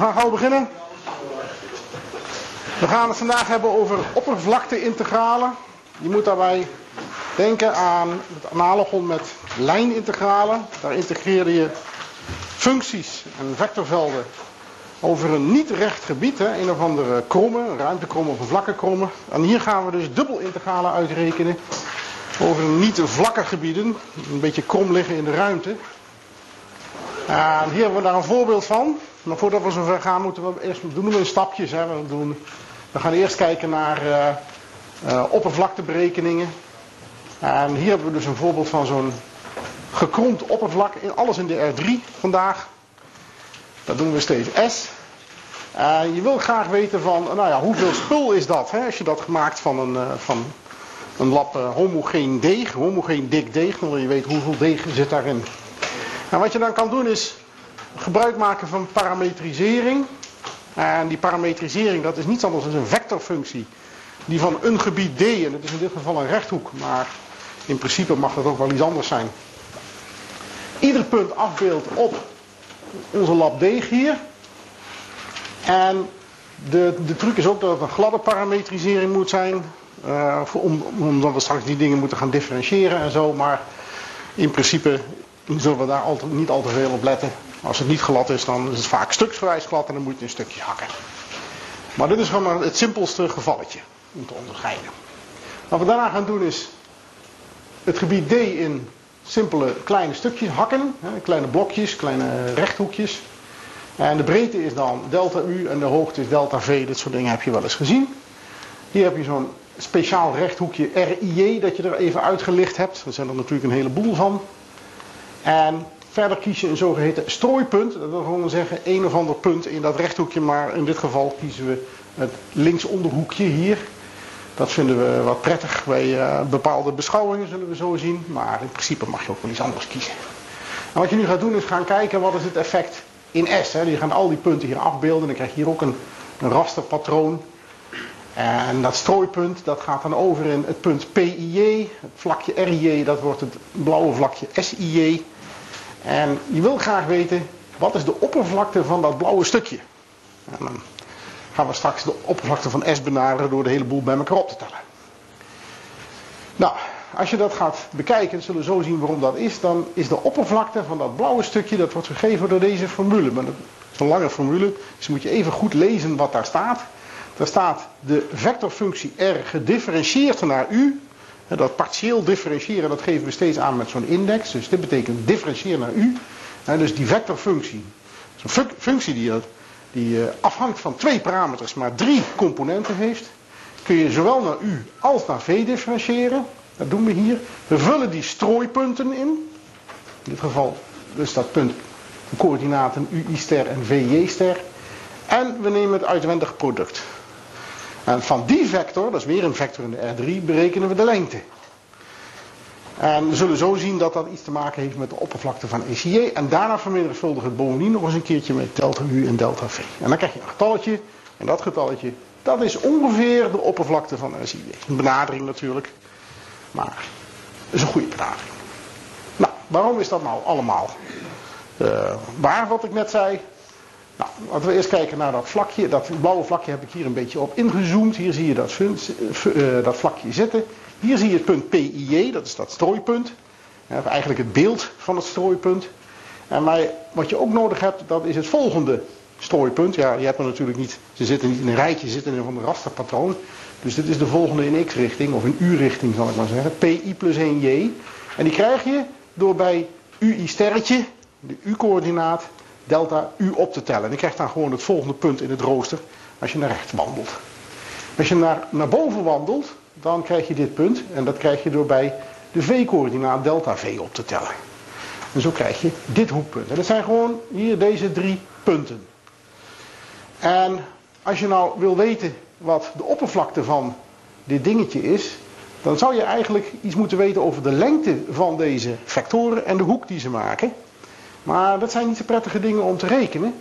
Gaan gauw beginnen. We gaan het vandaag hebben over oppervlakte-integralen. Je moet daarbij denken aan het analogon met lijnintegralen. Daar integreer je functies en vectorvelden over een niet recht gebied. Hè, een of andere kromme, ruimtekromme of een vlakke kromme. En hier gaan we dus dubbelintegralen uitrekenen over niet vlakke gebieden. Een beetje krom liggen in de ruimte. En hier hebben we daar een voorbeeld van. Maar voordat we zover gaan, moeten we eerst doen we in stapjes. Hè. We, doen, we gaan eerst kijken naar uh, uh, oppervlakteberekeningen. En hier hebben we dus een voorbeeld van zo'n gekromd oppervlak. Alles in de R3 vandaag. Dat doen we steeds S. Je wil graag weten van, nou ja, hoeveel spul is dat? Hè? Als je dat gemaakt van een, uh, van een lap homogeen deeg, homogeen dik deeg, dan wil je weten hoeveel deeg zit daarin. En wat je dan kan doen is gebruik maken van parametrisering. En die parametrisering dat is niets anders dan een vectorfunctie. Die van een gebied D, en dat is in dit geval een rechthoek, maar in principe mag dat ook wel iets anders zijn. Ieder punt afbeeldt op onze lab deeg hier. En de, de truc is ook dat het een gladde parametrisering moet zijn. Uh, om, omdat we straks die dingen moeten gaan differentiëren en zo. Maar in principe zullen we daar altijd, niet al te veel op letten. Als het niet glad is, dan is het vaak stuksgewijs glad en dan moet je een stukje hakken. Maar dit is gewoon maar het simpelste gevalletje om te onderscheiden. Wat we daarna gaan doen is het gebied D in simpele kleine stukjes hakken. Kleine blokjes, kleine rechthoekjes. En de breedte is dan delta U en de hoogte is delta V. Dit soort dingen heb je wel eens gezien. Hier heb je zo'n speciaal rechthoekje RIJ dat je er even uitgelicht hebt. Er zijn er natuurlijk een heleboel van. En verder kies je een zogeheten strooipunt. Dat wil gewoon zeggen een of ander punt in dat rechthoekje. Maar in dit geval kiezen we het linksonderhoekje hier. Dat vinden we wat prettig bij uh, bepaalde beschouwingen, zullen we zo zien. Maar in principe mag je ook wel iets anders kiezen. En wat je nu gaat doen is gaan kijken wat is het effect in S. Hè. Je gaat al die punten hier afbeelden. Dan krijg je hier ook een, een rasterpatroon. En dat strooipunt dat gaat dan over in het punt PIJ. Het vlakje RIJ dat wordt het blauwe vlakje SIJ. En je wil graag weten wat is de oppervlakte van dat blauwe stukje. En dan gaan we straks de oppervlakte van S benaderen door de hele boel bij elkaar op te tellen. Nou, als je dat gaat bekijken, zullen we zo zien waarom dat is. Dan is de oppervlakte van dat blauwe stukje, dat wordt gegeven door deze formule. Maar dat is een lange formule, dus moet je even goed lezen wat daar staat. Daar staat de vectorfunctie r gedifferentieerd naar u. Dat partieel differentiëren, dat geven we steeds aan met zo'n index. Dus dit betekent differentiëren naar u. Dus die vectorfunctie, een functie die, die afhangt van twee parameters, maar drie componenten heeft. Kun je zowel naar u als naar v differentiëren. Dat doen we hier. We vullen die strooipunten in. In dit geval dus dat punt de coördinaten ui-ster en vj-ster. En we nemen het uitwendig product. En van die vector, dat is weer een vector in de R3, berekenen we de lengte. En we zullen zo zien dat dat iets te maken heeft met de oppervlakte van ECJ. En daarna vermenigvuldigen het bovendien nog eens een keertje met delta U en delta V. En dan krijg je een getalletje. En dat getalletje, dat is ongeveer de oppervlakte van ECJ. Een benadering natuurlijk. Maar het is een goede benadering. Nou, waarom is dat nou allemaal uh, waar wat ik net zei? Nou, laten we eerst kijken naar dat vlakje. Dat blauwe vlakje heb ik hier een beetje op ingezoomd. Hier zie je dat, uh, dat vlakje zitten. Hier zie je het punt PIJ, dat is dat strooipunt. Eigenlijk het beeld van het strooipunt. En maar wat je ook nodig hebt, dat is het volgende strooipunt. Ja, je hebt er natuurlijk niet, ze zitten niet in een rijtje, ze zitten in een rasterpatroon. Dus dit is de volgende in x-richting, of in u-richting zal ik maar zeggen. PI plus 1j. En die krijg je door bij ui sterretje, de u-coördinaat, delta u op te tellen. En je krijgt dan gewoon het volgende punt in het rooster als je naar rechts wandelt. Als je naar, naar boven wandelt, dan krijg je dit punt. En dat krijg je door bij de v-coördinaat delta v op te tellen. En zo krijg je dit hoekpunt. En dat zijn gewoon hier deze drie punten. En als je nou wil weten wat de oppervlakte van dit dingetje is, dan zou je eigenlijk iets moeten weten over de lengte van deze vectoren en de hoek die ze maken. Maar dat zijn niet zo prettige dingen om te rekenen.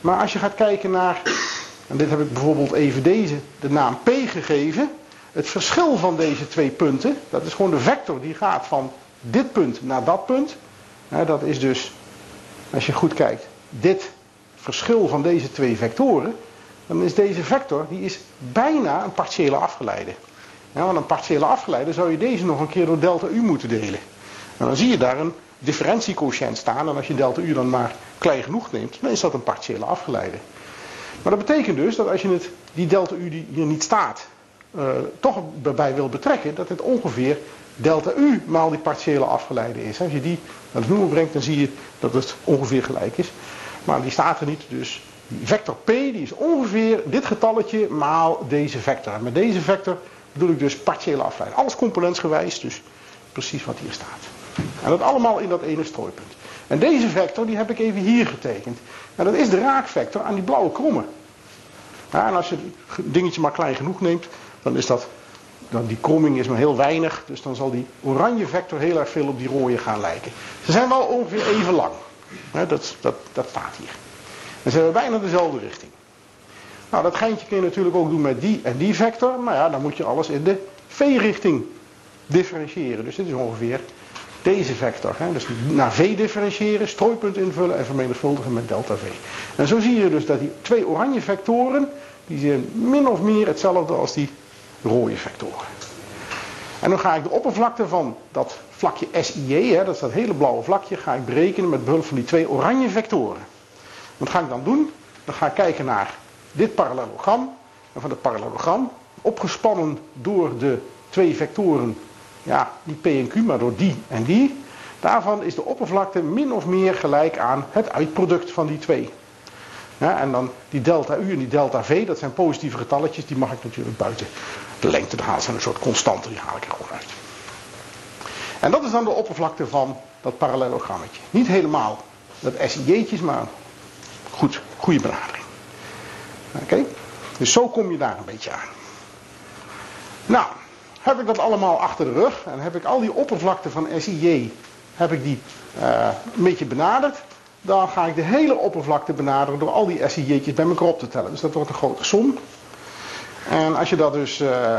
Maar als je gaat kijken naar, en dit heb ik bijvoorbeeld even deze, de naam P gegeven. Het verschil van deze twee punten, dat is gewoon de vector die gaat van dit punt naar dat punt. dat is dus, als je goed kijkt, dit verschil van deze twee vectoren, dan is deze vector die is bijna een partiële afgeleide. Want een partiële afgeleide zou je deze nog een keer door delta u moeten delen. En dan zie je daar een differentiequotient staan. En als je delta u dan maar klein genoeg neemt, dan is dat een partiële afgeleide. Maar dat betekent dus dat als je het, die delta u die hier niet staat, uh, toch erbij wil betrekken, dat het ongeveer delta u maal die partiële afgeleide is. Als je die naar de noemer brengt, dan zie je dat het ongeveer gelijk is. Maar die staat er niet, dus die vector p die is ongeveer dit getalletje maal deze vector. En met deze vector bedoel ik dus partiële afleiding. Alles componentsgewijs, dus precies wat hier staat. En dat allemaal in dat ene strooipunt. En deze vector die heb ik even hier getekend. En dat is de raakvector aan die blauwe kromme. Ja, en als je het dingetje maar klein genoeg neemt, dan is dat, dan die kromming is maar heel weinig. Dus dan zal die oranje vector heel erg veel op die rode gaan lijken. Ze zijn wel ongeveer even lang. dat, dat, dat staat hier. En ze hebben bijna dezelfde richting. Nou, dat geintje kun je natuurlijk ook doen met die en die vector. Maar ja, dan moet je alles in de v-richting differentiëren. Dus dit is ongeveer deze vector. Hè? Dus naar v differentiëren, strooipunt invullen en vermenigvuldigen met delta v. En zo zie je dus dat die twee oranje vectoren, die zijn min of meer hetzelfde als die rode vectoren. En dan ga ik de oppervlakte van dat vlakje SIJ, hè, dat is dat hele blauwe vlakje, ga ik berekenen met behulp van die twee oranje vectoren. Wat ga ik dan doen? Dan ga ik kijken naar dit parallelogram. En van het parallelogram, opgespannen door de twee vectoren, ja, die P en Q, maar door die en die. Daarvan is de oppervlakte min of meer gelijk aan het uitproduct van die twee. En dan die delta U en die delta V, dat zijn positieve getalletjes, die mag ik natuurlijk buiten de lengte halen. Dat zijn een soort constanten, die haal ik er gewoon uit. En dat is dan de oppervlakte van dat parallelogrammetje. Niet helemaal dat SIJ'tjes, maar goed, goede benadering. Oké? Dus zo kom je daar een beetje aan. Nou, heb ik dat allemaal achter de rug en heb ik al die oppervlakte van SIJ heb ik die uh, een beetje benaderd. Dan ga ik de hele oppervlakte benaderen door al die SIJ'tjes bij elkaar op te tellen. Dus dat wordt een grote som. En als je dat dus, uh,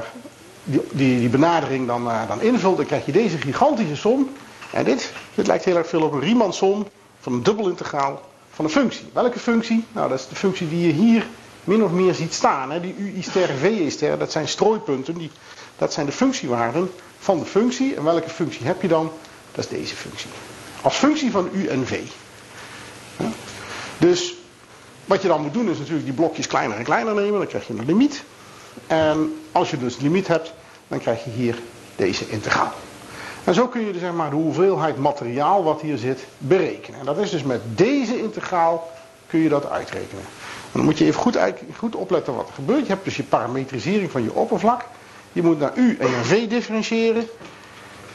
die, die, die, benadering dan, uh, dan invult, dan krijg je deze gigantische som. En dit, dit lijkt heel erg veel op een Riemann-som van een dubbelintegraal van een functie. Welke functie? Nou, dat is de functie die je hier min of meer ziet staan. Hè. Die u ster v e ster, dat zijn strooipunten. Die, dat zijn de functiewaarden van de functie. En welke functie heb je dan? Dat is deze functie. Als functie van u en v. Ja. Dus wat je dan moet doen is natuurlijk die blokjes kleiner en kleiner nemen. Dan krijg je een limiet. En als je dus limiet hebt, dan krijg je hier deze integraal. En zo kun je dus zeg maar, de hoeveelheid materiaal wat hier zit berekenen. En dat is dus met deze integraal kun je dat uitrekenen. En dan moet je even goed, goed opletten wat er gebeurt. Je hebt dus je parametrisering van je oppervlak. Je moet naar u en naar v differentiëren.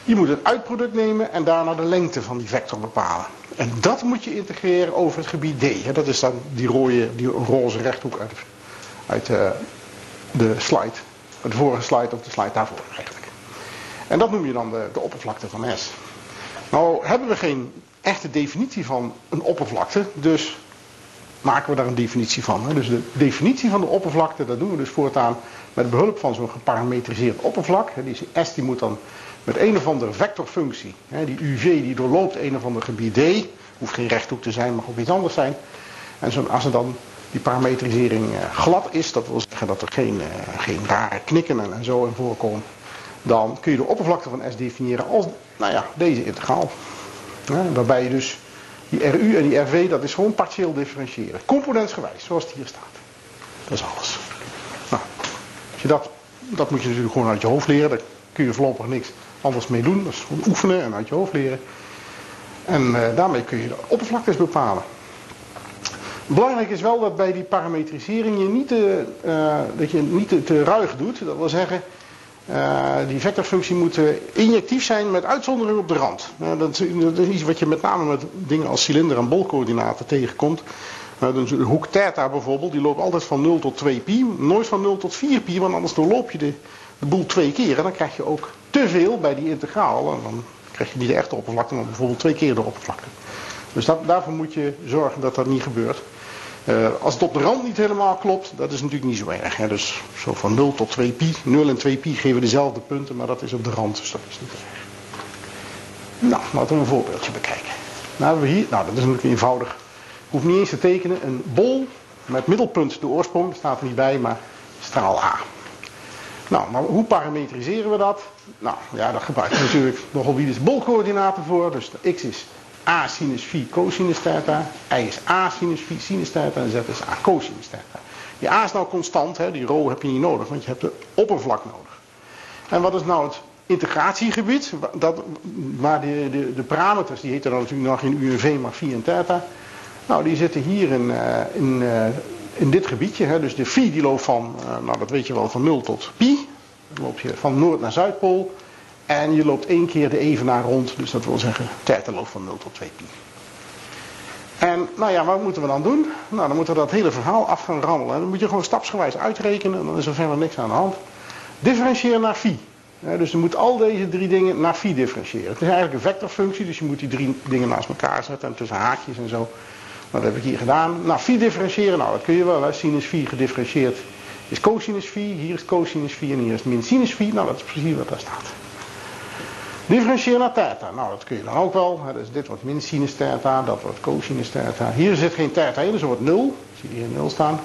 Je moet het uitproduct nemen en daarna de lengte van die vector bepalen. En dat moet je integreren over het gebied D. Dat is dan die rode, die roze rechthoek uit, uit uh, de slide. De vorige slide of de slide daarvoor eigenlijk. En dat noem je dan de, de oppervlakte van S. Nou hebben we geen echte definitie van een oppervlakte, dus maken we daar een definitie van. Dus de definitie van de oppervlakte, dat doen we dus voortaan met behulp van zo'n geparametriseerd oppervlak. Die S die moet dan met een of andere vectorfunctie, die UV die doorloopt een of ander gebied D, hoeft geen rechthoek te zijn, mag ook iets anders zijn. En zo, als er dan die parametrisering eh, glad is, dat wil zeggen dat er geen, eh, geen rare knikken en, zo in voorkomen, dan kun je de oppervlakte van S definiëren als nou ja, deze integraal. Waarbij je dus die RU en die RV, dat is gewoon partieel differentiëren. Componentsgewijs, zoals het hier staat. Dat is alles. Nou, je dat, dat moet je natuurlijk gewoon uit je hoofd leren. Daar kun je voorlopig niks anders mee doen. Dat is gewoon oefenen en uit je hoofd leren. En uh, daarmee kun je de oppervlaktes bepalen. Belangrijk is wel dat bij die parametrisering je niet te, uh, dat je niet te, ruig doet. Dat wil zeggen, uh, die vectorfunctie moet injectief zijn met uitzondering op de rand. Uh, dat, dat, is iets wat je met name met dingen als cilinder- en bolcoördinaten tegenkomt. Dus de hoek theta bijvoorbeeld, die loopt altijd van 0 tot 2 pi. Nooit van 0 tot 4 pi, want anders doorloop je de, de boel twee keer. En dan krijg je ook te veel bij die integraal. En dan krijg je niet de echte oppervlakte, maar bijvoorbeeld twee keer de oppervlakte. Dus daarvoor moet je zorgen dat dat niet gebeurt. Uh, als het op de rand niet helemaal klopt, dat is natuurlijk niet zo erg. Hè? Dus zo van 0 tot 2 pi. 0 en 2 pi geven dezelfde punten, maar dat is op de rand, dus dat is niet erg. Nou, laten we een voorbeeldje bekijken. Nou, hebben we hier, nou dat is natuurlijk eenvoudig. Hoef niet eens te tekenen, een bol met middelpunt de oorsprong, staat er niet bij, maar straal A. Nou, maar hoe parametriseren we dat? Nou, ja, daar gebruiken we natuurlijk wie is bolcoördinaten voor. Dus de x is a sinus phi cosinus theta, y is a sinus phi sinus theta en z is a cosinus theta. Die a is nou constant, hè, die rho heb je niet nodig, want je hebt de oppervlak nodig. En wat is nou het integratiegebied? Dat, waar de, de, de parameters, die heten dan natuurlijk nog in UNV, maar phi en theta. Nou, die zitten hier in, uh, in, uh, in dit gebiedje. Hè. Dus de phi die loopt van, uh, nou dat weet je wel, van 0 tot pi. Dan loop je van noord naar zuidpool. En je loopt één keer de evenaar rond. Dus dat wil zeggen, theta loopt van 0 tot 2 pi. En nou ja, wat moeten we dan doen? Nou, dan moeten we dat hele verhaal af gaan rammelen. Dan moet je gewoon stapsgewijs uitrekenen. En dan is er verder niks aan de hand. Differentiëren naar phi. Dus je moet al deze drie dingen naar phi differentiëren. Het is eigenlijk een vectorfunctie, dus je moet die drie dingen naast elkaar zetten en tussen haakjes en zo. Dat heb ik hier gedaan. Nou, phi differentiëren, nou dat kun je wel. Hè. Sinus phi gedifferentieerd is cosinus phi. Hier is cosinus phi en hier is min sinus phi. Nou, dat is precies wat daar staat. Differentiëren naar theta. Nou, dat kun je dan ook wel. Dus dit wordt min sinus theta, dat wordt cosinus theta. Hier zit geen theta in, dus er wordt 0. Zie je hier 0 staan.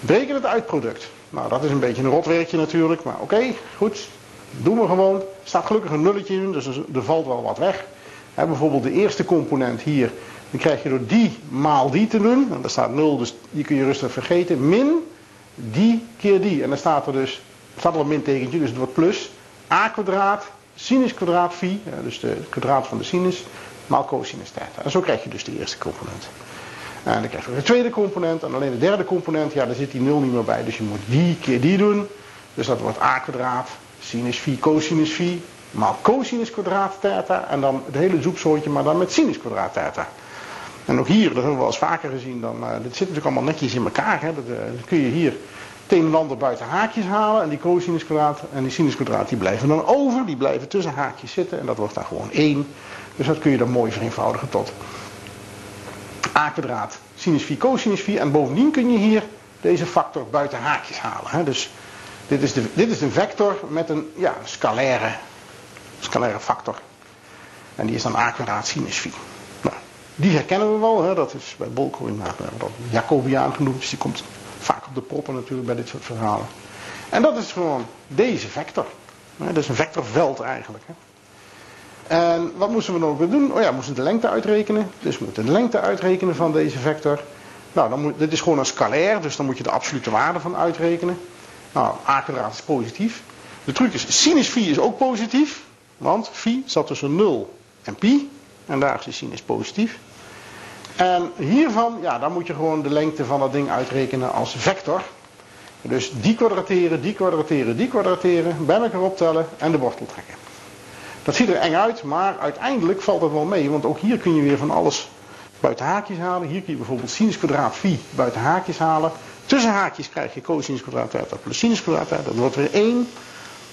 Bereken het uitproduct. Nou, dat is een beetje een rotwerkje natuurlijk, maar oké, goed. Doen we gewoon. Er staat gelukkig een nulletje in, dus er valt wel wat weg. bijvoorbeeld de eerste component hier, dan krijg je door die maal die te doen. En daar staat 0, dus die kun je rustig vergeten. Min die keer die. En dan staat er dus, staat al een mintekentje, dus het wordt plus. a kwadraat sinus kwadraat phi, dus de kwadraat van de sinus, maal cosinus theta. En zo krijg je dus de eerste component. En dan krijg je de tweede component en alleen de derde component, ja daar zit die nul niet meer bij. Dus je moet die keer die doen. Dus dat wordt a kwadraat, sinus phi, cosinus phi, maal cosinus kwadraat theta. En dan het hele zoeksoortje, maar dan met sinus kwadraat theta. En ook hier, dat hebben we wel eens vaker gezien, dan, eh, dit zit natuurlijk allemaal netjes in elkaar. Hè? Dat, eh, kun je hier teenlander buiten haakjes halen en die cosinus kwadraat en die sinus kwadraat die blijven dan over, die blijven tussen haakjes zitten en dat wordt dan gewoon 1. Dus dat kun je dan mooi vereenvoudigen tot a kwadraat sinus 4 cosinus 4 en bovendien kun je hier deze factor buiten haakjes halen. Hè? Dus dit is, de, dit is een vector met een ja, scalaire, scalaire factor en die is dan a kwadraat sinus 4 die herkennen we wel. Hè. Dat is bij we dat Jacobiaan genoemd. Dus die komt vaak op de proppen natuurlijk bij dit soort verhalen. En dat is gewoon deze vector. Dat is een vectorveld eigenlijk. En wat moesten we nog weer doen? Oh ja, we moesten de lengte uitrekenen. Dus we moeten de lengte uitrekenen van deze vector. Nou, dan moet, dit is gewoon een scalair, dus dan moet je de absolute waarde van uitrekenen. Nou, a kwadraat is positief. De truc is, sinus phi is ook positief. Want phi zat tussen 0 en pi. En daar is de sinus positief. En hiervan, ja, dan moet je gewoon de lengte van dat ding uitrekenen als vector. Dus die kwadrateren, die kwadrateren, die kwadrateren, bij elkaar optellen en de wortel trekken. Dat ziet er eng uit, maar uiteindelijk valt het wel mee. Want ook hier kun je weer van alles buiten haakjes halen. Hier kun je bijvoorbeeld sinus kwadraat phi buiten haakjes halen. Tussen haakjes krijg je cosinus kwadraat theta plus sinus kwadraat theta. Dat wordt weer 1.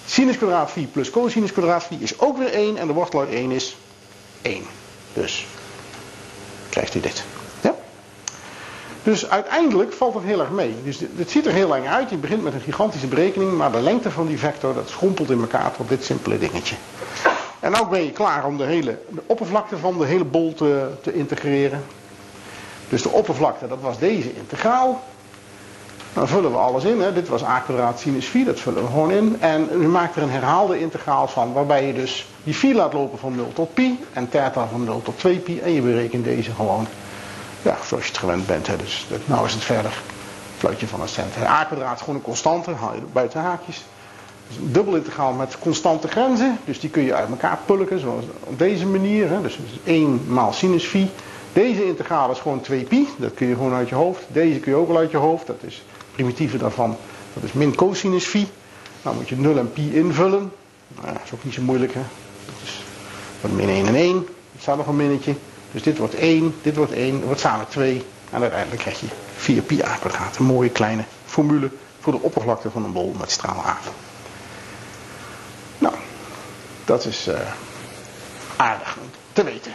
Sinus kwadraat phi plus cosinus kwadraat phi is ook weer 1. En de wortel uit 1 is 1. Dus krijgt u dit. Ja? Dus uiteindelijk valt het heel erg mee. Dus het ziet er heel lang uit. Je begint met een gigantische berekening. Maar de lengte van die vector dat schrompelt in elkaar tot dit simpele dingetje. En nu ben je klaar om de hele de oppervlakte van de hele bol te, te integreren. Dus de oppervlakte, dat was deze integraal. Dan vullen we alles in. Hè. Dit was a kwadraat sinus phi, dat vullen we gewoon in. En u maakt er een herhaalde integraal van, waarbij je dus die phi laat lopen van 0 tot pi. En theta van 0 tot 2 pi. En je berekent deze gewoon, ja, zoals je het gewend bent. Hè. Dus nou is het verder, fluitje van een cent. A kwadraat gewoon een constante, haal je buiten haakjes. Dus een dubbel integraal met constante grenzen. Dus die kun je uit elkaar pulken, zoals op deze manier. Hè. Dus 1 maal sinus phi. Deze integraal is gewoon 2 pi. Dat kun je gewoon uit je hoofd. Deze kun je ook wel uit je hoofd. Dat is primitieve daarvan. Dat is min cosinus phi. Nou moet je 0 en pi invullen. Nou, dat is ook niet zo moeilijk hè. Dat is min 1 en 1. Er staat nog een minnetje. Dus dit wordt 1, dit wordt 1, dat wordt samen 2. En uiteindelijk krijg je 4 pi a kwadraat. Een mooie kleine formule voor de oppervlakte van een bol met straal a. Nou, dat is uh, aardig te weten.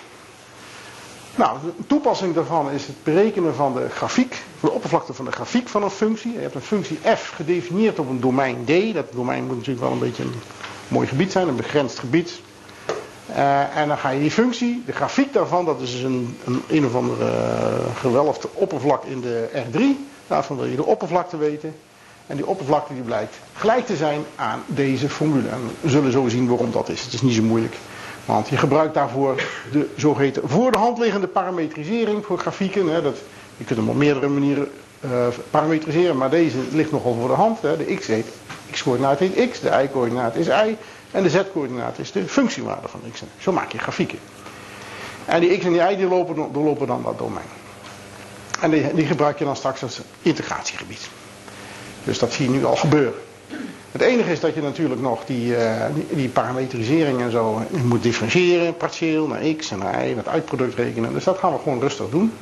Nou, de toepassing daarvan is het berekenen van de grafiek, de oppervlakte van de grafiek van een functie. Je hebt een functie f gedefinieerd op een domein D. Dat domein moet natuurlijk wel een beetje een mooi gebied zijn, een begrensd gebied. Uh, en dan ga je die functie, de grafiek daarvan, dat is dus een, een, een of andere uh, gewelfde oppervlak in de R3. Daarvan wil je de oppervlakte weten. En die oppervlakte die blijkt gelijk te zijn aan deze formule. En we zullen zo zien waarom dat is. Het is niet zo moeilijk. Want je gebruikt daarvoor de zogeheten voor de hand liggende parametrisering voor grafieken. Hè. Dat, je kunt hem op meerdere manieren uh, parametriseren, maar deze ligt nogal voor de hand. Hè. De x heet x-coördinaat heet x, de y-coördinaat is y en de z-coördinaat is de functiewaarde van x. Zo maak je grafieken. En die x en die y die lopen, doorlopen dan dat domein. En die, die gebruik je dan straks als integratiegebied. Dus dat zie je nu al gebeuren. Het enige is dat je natuurlijk nog die, uh, die, parametrisering en zo moet differentiëren, partieel naar x en naar y, met uitproduct rekenen. Dus dat gaan we gewoon rustig doen.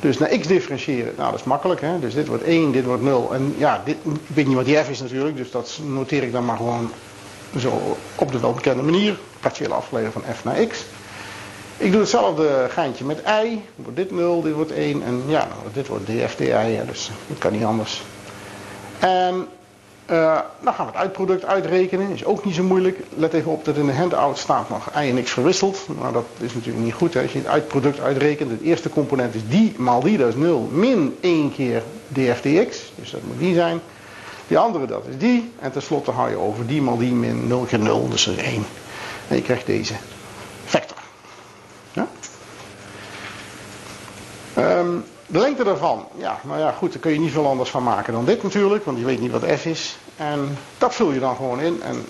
Dus naar x differentiëren, nou dat is makkelijk. Hè? Dus dit wordt 1, dit wordt 0. En ja, dit, ik weet niet wat die f is natuurlijk, dus dat noteer ik dan maar gewoon zo op de welbekende manier. Partieel afgeleiden van f naar x. Ik doe hetzelfde geintje met i. Wordt dit 0, dit wordt 1 en ja, nou, dit wordt df di. Dus dat kan niet anders. En uh, dan gaan we het uitproduct uitrekenen. Is ook niet zo moeilijk. Let even op dat in de handout staat nog y en x verwisseld. Maar dat is natuurlijk niet goed. Hè. Als je het uitproduct uitrekent. Het eerste component is die maal die. Dat is 0 min 1 keer df dx. Dus dat moet die zijn. Die andere dat is die. En tenslotte hou je over die maal die min 0 keer 0. Dus dat is 1. En je krijgt deze vector. Ja? Um, de lengte daarvan, ja, nou ja, goed, daar kun je niet veel anders van maken dan dit natuurlijk, want je weet niet wat f is. En dat vul je dan gewoon in en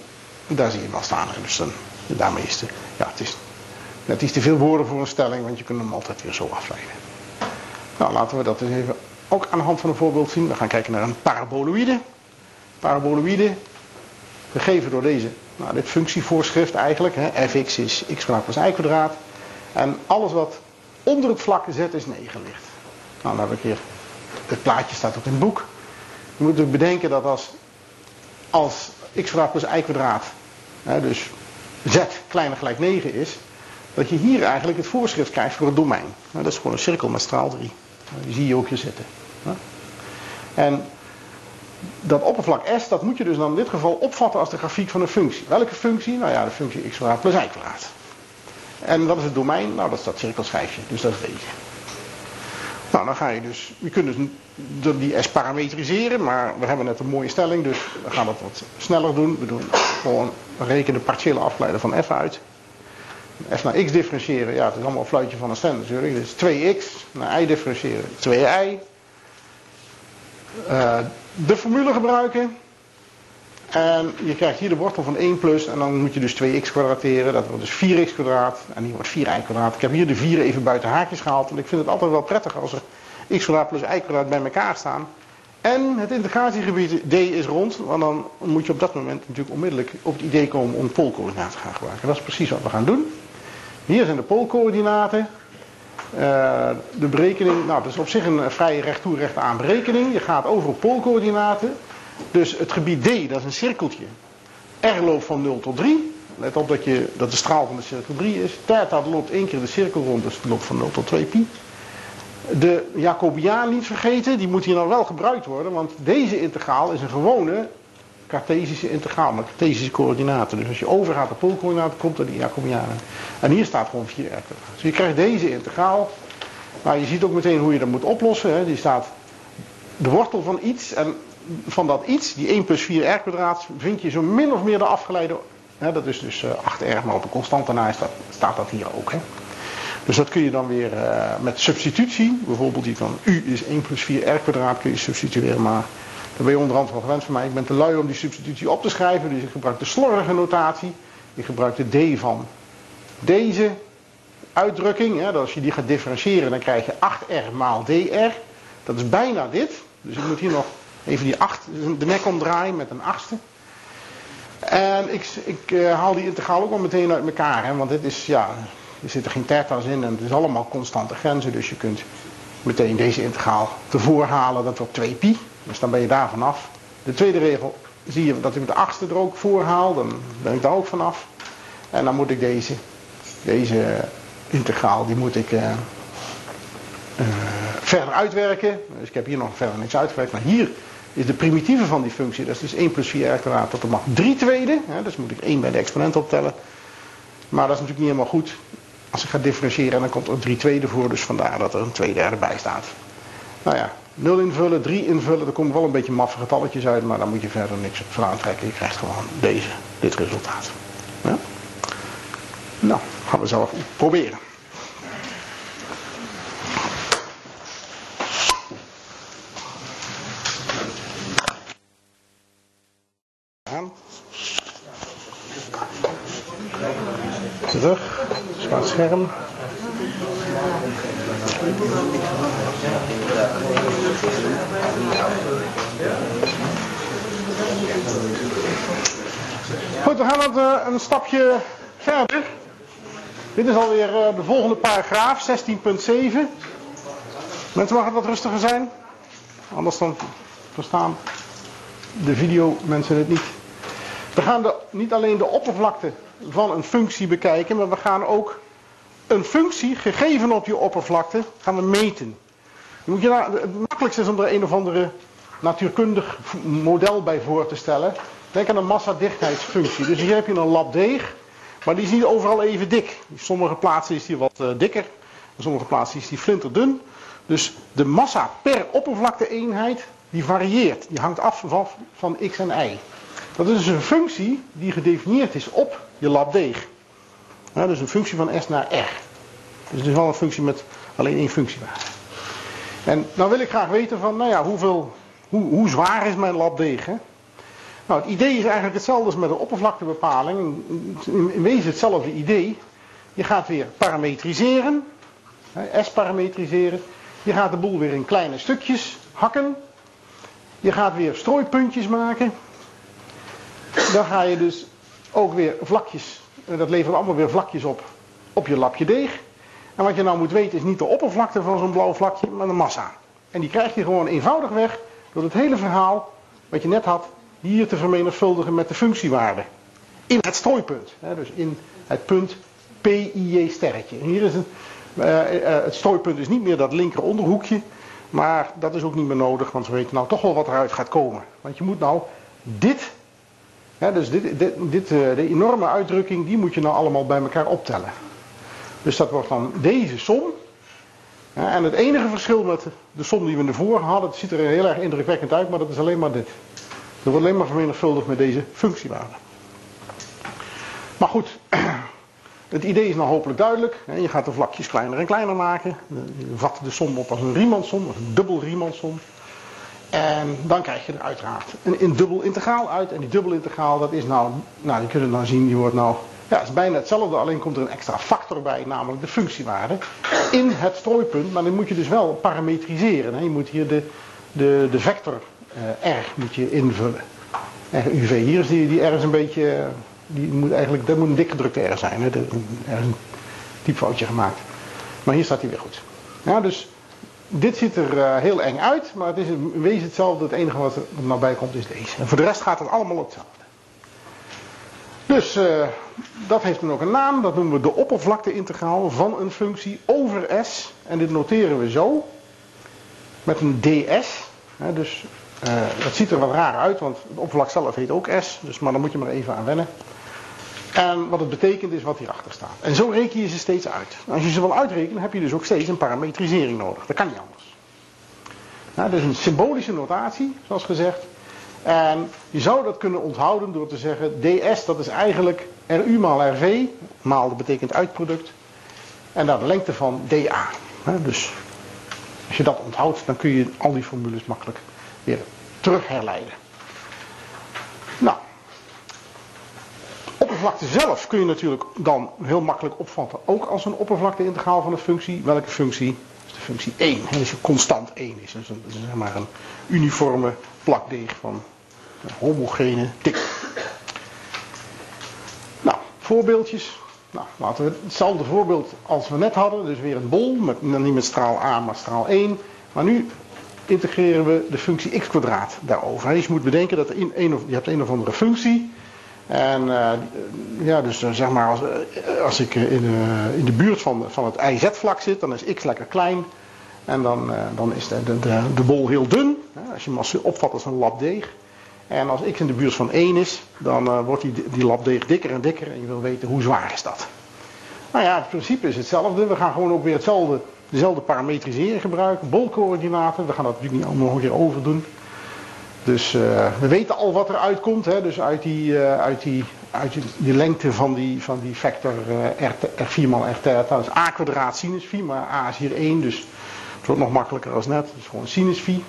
daar zie je hem al staan. Dus dan, daarmee is het, ja, het is net iets te veel woorden voor een stelling, want je kunt hem altijd weer zo afleiden. Nou, laten we dat eens even ook aan de hand van een voorbeeld zien. We gaan kijken naar een paraboloïde. Paraboloïde, gegeven door deze, nou, dit functievoorschrift eigenlijk. Hè, fx is x kwadraat plus y kwadraat. En alles wat onder het vlakke z is 9 ligt. Nou, dan heb ik hier, het plaatje staat ook in het boek. Je moet natuurlijk bedenken dat als, als x kwadraat plus y kwadraat, hè, dus z kleiner gelijk 9 is, dat je hier eigenlijk het voorschrift krijgt voor het domein. Nou, dat is gewoon een cirkel met straal 3. Nou, die zie je ook hier zitten. En dat oppervlak S, dat moet je dus dan in dit geval opvatten als de grafiek van een functie. Welke functie? Nou ja, de functie x kwadraat plus y kwadraat. En wat is het domein? Nou, dat is dat cirkelschijfje. Dus dat is deze. Nou, dan ga je dus, je kunt dus die S parametriseren, maar we hebben net een mooie stelling, dus we gaan dat wat sneller doen. We doen gewoon rekenen de partiële afleiden van f uit. f naar x differentiëren, ja, het is allemaal een fluitje van een stand natuurlijk. Dus 2x naar y differentiëren, 2y. Uh, de formule gebruiken. En je krijgt hier de wortel van 1 plus en dan moet je dus 2x kwadrateren. Dat wordt dus 4x kwadraat en hier wordt 4y kwadraat. Ik heb hier de 4 even buiten haakjes gehaald. Want ik vind het altijd wel prettig als er x kwadraat plus y kwadraat bij elkaar staan. En het integratiegebied d is rond. Want dan moet je op dat moment natuurlijk onmiddellijk op het idee komen om poolcoördinaten te gaan gebruiken. Dat is precies wat we gaan doen. Hier zijn de poolcoördinaten. Uh, de berekening, nou dat is op zich een vrije recht toe recht aan berekening. Je gaat over op poolcoördinaten. Dus het gebied D, dat is een cirkeltje. R loopt van 0 tot 3. Let op dat, je, dat de straal van de cirkel 3 is. Theta loopt één keer de cirkel rond, dus het loopt van 0 tot 2 pi. De Jacobiaan niet vergeten, die moet hier nou wel gebruikt worden, want deze integraal is een gewone Cartesische integraal met Cartesische coördinaten. Dus als je overgaat de poolcoördinaten, komt er die Jacobianen. En hier staat gewoon 4 r Dus je krijgt deze integraal. Maar je ziet ook meteen hoe je dat moet oplossen. Hè. Die staat de wortel van iets en van dat iets, die 1 plus 4 r kwadraat, vind je zo min of meer de afgeleide. Hè, dat is dus 8 eh, maar op een constante na staat, staat dat hier ook. Hè. Dus dat kun je dan weer uh, met substitutie, bijvoorbeeld die van u is 1 plus 4 r kwadraat, kun je substitueren. Maar daar ben je onderhand van gewend van mij. Ik ben te lui om die substitutie op te schrijven, dus ik gebruik de slordige notatie. Ik gebruik de d van deze uitdrukking. Hè, dat als je die gaat differentiëren, dan krijg je 8r maal dr. Dat is bijna dit. Dus ik moet hier nog Even die acht, de nek omdraaien met een achtste. En ik, ik uh, haal die integraal ook wel meteen uit elkaar. Hè, want dit is, ja, er zitten geen theta's in en het is allemaal constante grenzen. Dus je kunt meteen deze integraal tevoren halen. Dat wordt 2 pi. Dus dan ben je daar vanaf. De tweede regel zie je dat ik de achtste er ook voor haal. Dan ben ik daar ook vanaf. En dan moet ik deze, deze integraal, die moet ik... Uh, uh, verder uitwerken. Dus ik heb hier nog verder niks uitgewerkt. Maar hier is de primitieve van die functie. Dat is dus 1 plus 4 r kwadraat tot de macht 3 tweede. dus moet ik 1 bij de exponent optellen. Maar dat is natuurlijk niet helemaal goed. Als ik ga differentiëren, dan komt er een 3 tweede voor. Dus vandaar dat er een 2 derde bij staat. Nou ja, 0 invullen, 3 invullen. Er komen wel een beetje maffe getalletjes uit. Maar daar moet je verder niks van aantrekken. Je krijgt gewoon deze, dit resultaat. Ja? Nou, gaan we zelf proberen. Goed, we gaan uh, een stapje verder. Dit is alweer uh, de volgende paragraaf, 16.7. Mensen mag het wat rustiger zijn. Anders dan verstaan de video mensen het niet. We gaan de, niet alleen de oppervlakte van een functie bekijken, maar we gaan ook een functie gegeven op die oppervlakte gaan we meten. Moet je het makkelijkste is om er een of andere natuurkundig model bij voor te stellen. Denk aan een massadichtheidsfunctie. Dus hier heb je een lap deeg, maar die is niet overal even dik. In sommige plaatsen is die wat uh, dikker, in sommige plaatsen is die flinterdun. Dus de massa per oppervlakte-eenheid, die varieert. Die hangt af van, van x en y. Dat is dus een functie die gedefinieerd is op je lap deeg. Dus een functie van S naar R. Dus het is wel een functie met alleen één functiewaarde. En nou wil ik graag weten van, nou ja, hoeveel, hoe, hoe zwaar is mijn lab deeg? Hè? Nou, het idee is eigenlijk hetzelfde als met een oppervlaktebepaling. In, in wezen hetzelfde idee. Je gaat weer parametriseren. S parametriseren. Je gaat de boel weer in kleine stukjes hakken. Je gaat weer strooipuntjes maken. Dan ga je dus ook weer vlakjes en dat levert allemaal weer vlakjes op op je lapje deeg. En wat je nou moet weten is niet de oppervlakte van zo'n blauw vlakje, maar de massa. En die krijg je gewoon eenvoudig weg door het hele verhaal wat je net had hier te vermenigvuldigen met de functiewaarde. In het strooipunt. Hè, dus in het punt PIJ sterretje. hier is het, uh, het strooipunt is niet meer dat linker onderhoekje. Maar dat is ook niet meer nodig, want we weten nou toch wel wat eruit gaat komen. Want je moet nou dit dus dit, dit, dit, eh, de enorme uitdrukking, die moet je nou allemaal bij elkaar optellen. Dus dat wordt dan deze som. en het enige verschil met de som die we ervoor hadden, het ziet er heel erg indrukwekkend uit, maar dat is alleen maar dit. Dat wordt alleen maar vermenigvuldigd met deze functiewaarde. Maar goed, het idee is nou hopelijk duidelijk. Je gaat de vlakjes kleiner en kleiner maken. Je vat de som op als een Riemannsom, als een dubbel Riemannsom. En dan krijg je er uiteraard een, dubbel integraal uit. En die dubbel integraal, dat is nou, nou, je kunt het nou zien, die wordt nou, ja, is bijna hetzelfde, alleen komt er een extra factor bij, namelijk de functiewaarde in het strooipunt. Maar dan moet je dus wel parametriseren. Hè. Je moet hier de, de, de vector uh, R moet je invullen. RUV, hier is die, die R is een beetje, die moet eigenlijk, dat moet een dik gedrukte R zijn. Hè. er is een typfoutje gemaakt. Maar hier staat hij weer goed. Ja, dus dit ziet er uh, heel eng uit, maar het is in wezen hetzelfde. Het enige wat er nou bij komt is deze. En voor de rest gaat het allemaal hetzelfde. Dus uh, dat heeft dan ook een naam. Dat noemen we de oppervlakteintegraal van een functie over S. En dit noteren we zo. Met een ds. Hè, dus uh, dat ziet er wat raar uit, want het oppervlak zelf heet ook S. Dus, maar dan moet je maar even aan wennen. En wat het betekent is wat hierachter staat. En zo reken je ze steeds uit. Als je ze wil uitrekenen, heb je dus ook steeds een parametrisering nodig. Dat kan niet anders. Nou, is een symbolische notatie, zoals gezegd. En je zou dat kunnen onthouden door te zeggen, ds dat is eigenlijk RU maal RV, maal dat betekent uitproduct. En dan de lengte van dA. Dus als je dat onthoudt, dan kun je al die formules makkelijk weer terug herleiden. Nou, oppervlakte zelf kun je natuurlijk dan heel makkelijk opvatten. Ook als een oppervlakte-integraal van een functie. Welke functie? is de functie 1. En als je constant 1 is. Dus een, zeg maar een uniforme plakdeeg van een homogene tik. Nou, voorbeeldjes. Nou, laten we hetzelfde voorbeeld als we net hadden. Dus weer een bol. Met, niet met straal A, maar straal 1. Maar nu integreren we de functie x kwadraat daarover. Je moet bedenken dat of, je hebt een of andere functie en uh, ja, dus uh, zeg maar, als, uh, als ik in de, in de buurt van, van het IZ-vlak zit, dan is x lekker klein. En dan, dan is de, de, de, bol heel dun. Als je hem opvat als een lap deeg. En als x in de buurt van 1 is, dan wordt die, die lap deeg dikker en dikker. En je wil weten hoe zwaar is dat. Nou ja, het principe is hetzelfde. We gaan gewoon ook weer hetzelfde, dezelfde parametrisering gebruiken. Bolcoördinaten, we gaan dat natuurlijk niet allemaal nog een keer overdoen. Dus uh, we weten al wat er uitkomt. Hè? Dus uit die, uh, uit die, uit die, lengte van die, van die vector uh, R, R4 mal R is a kwadraat sinus phi, maar a is hier 1. Dus het wordt nog makkelijker als net. Dus gewoon sinus phi.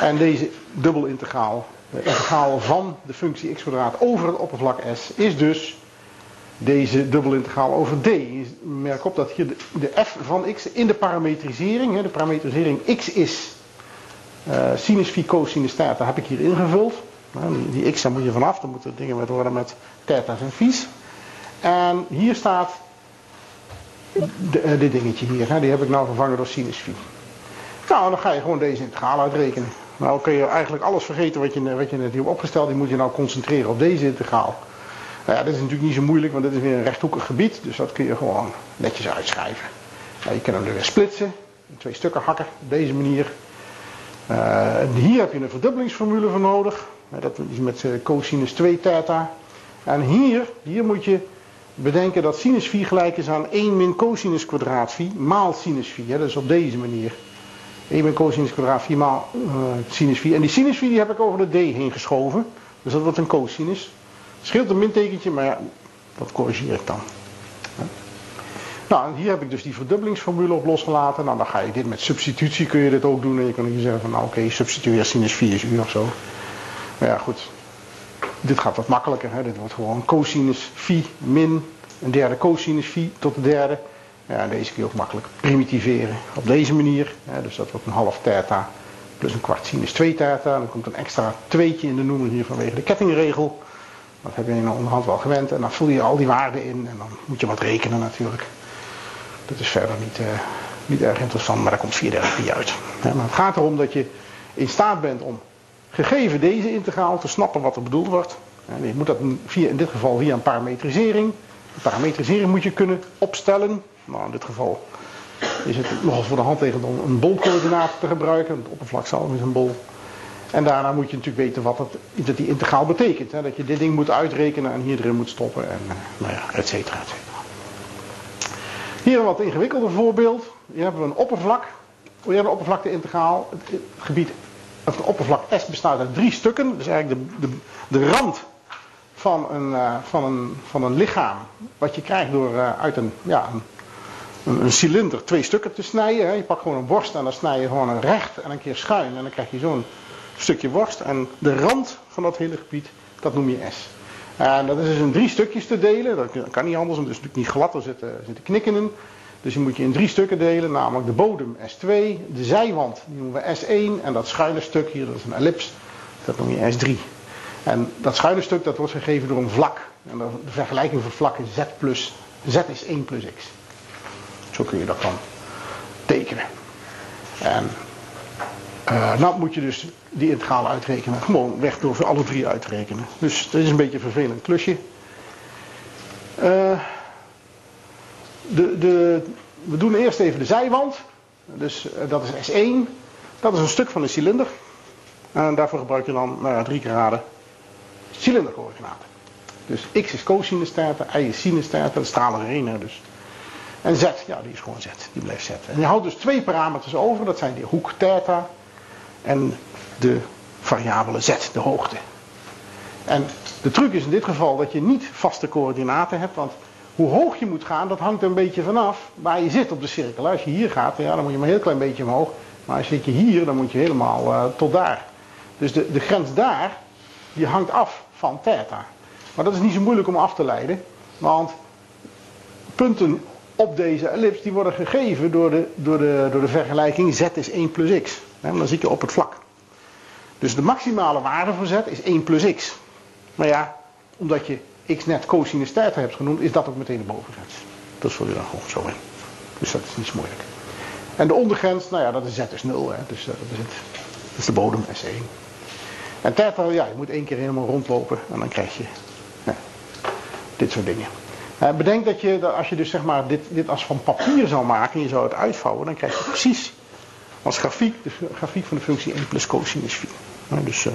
En deze dubbelintegraal, de integraal van de functie x kwadraat over het oppervlak S, is dus deze dubbelintegraal over d. Merk op dat hier de, de f van x in de parametrisering, hè, de parametrisering x is sinus phi cosinus theta heb ik hier ingevuld. Nou, die, x daar moet je vanaf, dan moeten dingen worden met theta's en phi's. En hier staat de, uh, dit dingetje hier, hè, die heb ik nou vervangen door sinus. Nou, dan ga je gewoon deze integraal uitrekenen. Nou kun je eigenlijk alles vergeten wat je, wat je net hier hebt opgesteld. Die moet je nou concentreren op deze integraal. Nou ja, dit is natuurlijk niet zo moeilijk, want dit is weer een rechthoekig gebied. Dus dat kun je gewoon netjes uitschrijven. Nou, je kan hem er weer splitsen. In twee stukken hakken. Op deze manier. Uh, hier heb je een verdubbelingsformule voor nodig. Dat is met uh, cosinus 2 theta. En hier, hier moet je bedenken dat sinus phi gelijk is aan 1 min cosinus kwadraat phi maal sinus phi. Hè? Dat is op deze manier. 1 min cosinus kwadraat phi maal uh, sinus phi. En die sinus phi die heb ik over de d heen geschoven. Dus dat wordt een cosinus. Scheelt een mintekentje, maar ja, dat corrigeer ik dan. Nou, hier heb ik dus die verdubbelingsformule op losgelaten. Nou, dan ga je dit met substitutie kun je dit ook doen. En je kan hier zeggen van, nou oké, substitueer sinus 4 is u of zo. Maar ja, goed. Dit gaat wat makkelijker. Hè? Dit wordt gewoon cosinus phi min een derde cosinus phi tot de derde. Ja, deze kun je ook makkelijk primitiveren. Op deze manier. Dus dat wordt een half theta plus een kwart sinus 2 theta. Dan komt een extra tweetje in de noemer hier vanwege de kettingregel. Dat heb je in de onderhand wel gewend. En dan vul je al die waarden in. En dan moet je wat rekenen natuurlijk. Dat is verder niet, niet erg interessant, maar daar komt 4 derde pi uit. Maar het gaat erom dat je in staat bent om, gegeven deze integraal, te snappen wat er bedoeld wordt. Je moet dat via, in dit geval via een parametrisering. Een parametrisering moet je kunnen opstellen. Nou, in dit geval is het nogal voor de hand tegen om een bolcoördinaat te gebruiken. Het oppervlak zelf is een bol. En daarna moet je natuurlijk weten wat het, dat die integraal betekent. Hè? Dat je dit ding moet uitrekenen en hier erin moet stoppen. En uh, nou ja, et cetera. Hier een wat ingewikkelder voorbeeld. Hier hebben we een oppervlak. We hebben een oppervlakte-integraal. Het gebied, of de oppervlak S bestaat uit drie stukken. Dus eigenlijk de, de, de rand van een, uh, van, een, van een lichaam. Wat je krijgt door uh, uit een, ja, een, een, cilinder twee stukken te snijden. Je pakt gewoon een worst en dan snij je gewoon een recht en een keer schuin. En dan krijg je zo'n stukje worst. En de rand van dat hele gebied, dat noem je S. En dat is dus in drie stukjes te delen. Dat kan niet anders, want het is natuurlijk niet glad, er zitten, knikken in. Dus die moet je in drie stukken delen, namelijk de bodem S2, de zijwand die noemen we S1 en dat schuine stuk hier, dat is een ellips, dat noem je S3. En dat schuine stuk dat wordt gegeven door een vlak. En de vergelijking van vlak is Z plus, Z is 1 plus x. Zo kun je dat dan tekenen. En uh, moet je dus die integraal uitrekenen. Gewoon weg door voor alle drie uit te rekenen. Dus dat is een beetje een vervelend klusje. Uh, de, de, we doen eerst even de zijwand. Dus uh, dat is S1. Dat is een stuk van de cilinder. En daarvoor gebruik je dan nou ja, drie graden cilindercoördinaten. Dus x is cosinus theta, y is sinus theta, dat stralen er. Dus. En z, ja die is gewoon z, die blijft z. En je houdt dus twee parameters over, dat zijn die hoek theta en de variabele z, de hoogte. En de truc is in dit geval dat je niet vaste coördinaten hebt, want hoe hoog je moet gaan, dat hangt er een beetje vanaf waar je zit op de cirkel. Als je hier gaat, ja, dan moet je maar een heel klein beetje omhoog. Maar als je hier, dan moet je helemaal uh, tot daar. Dus de, de grens daar, die hangt af van theta. Maar dat is niet zo moeilijk om af te leiden, want punten op deze ellips die worden gegeven door de, door de, door de vergelijking z is 1 plus x. Dan zit je op het vlak. Dus de maximale waarde voor z is 1 plus x. Maar ja, omdat je x net cosinus theta hebt genoemd, is dat ook meteen de bovengrens. Dat vul je dan gewoon zo in. Dus dat is niet zo moeilijk. En de ondergrens, nou ja, dat is z is 0. Hè. Dus uh, dat, is het, dat is de bodem S1. En theta, ja, je moet één keer helemaal rondlopen en dan krijg je dit soort dingen. Uh, bedenk dat je, als je dus zeg maar dit, dit als van papier zou maken en je zou het uitvouwen, dan krijg je precies als grafiek, de grafiek van de functie 1 plus cosinus 4. Nou, dus, uh,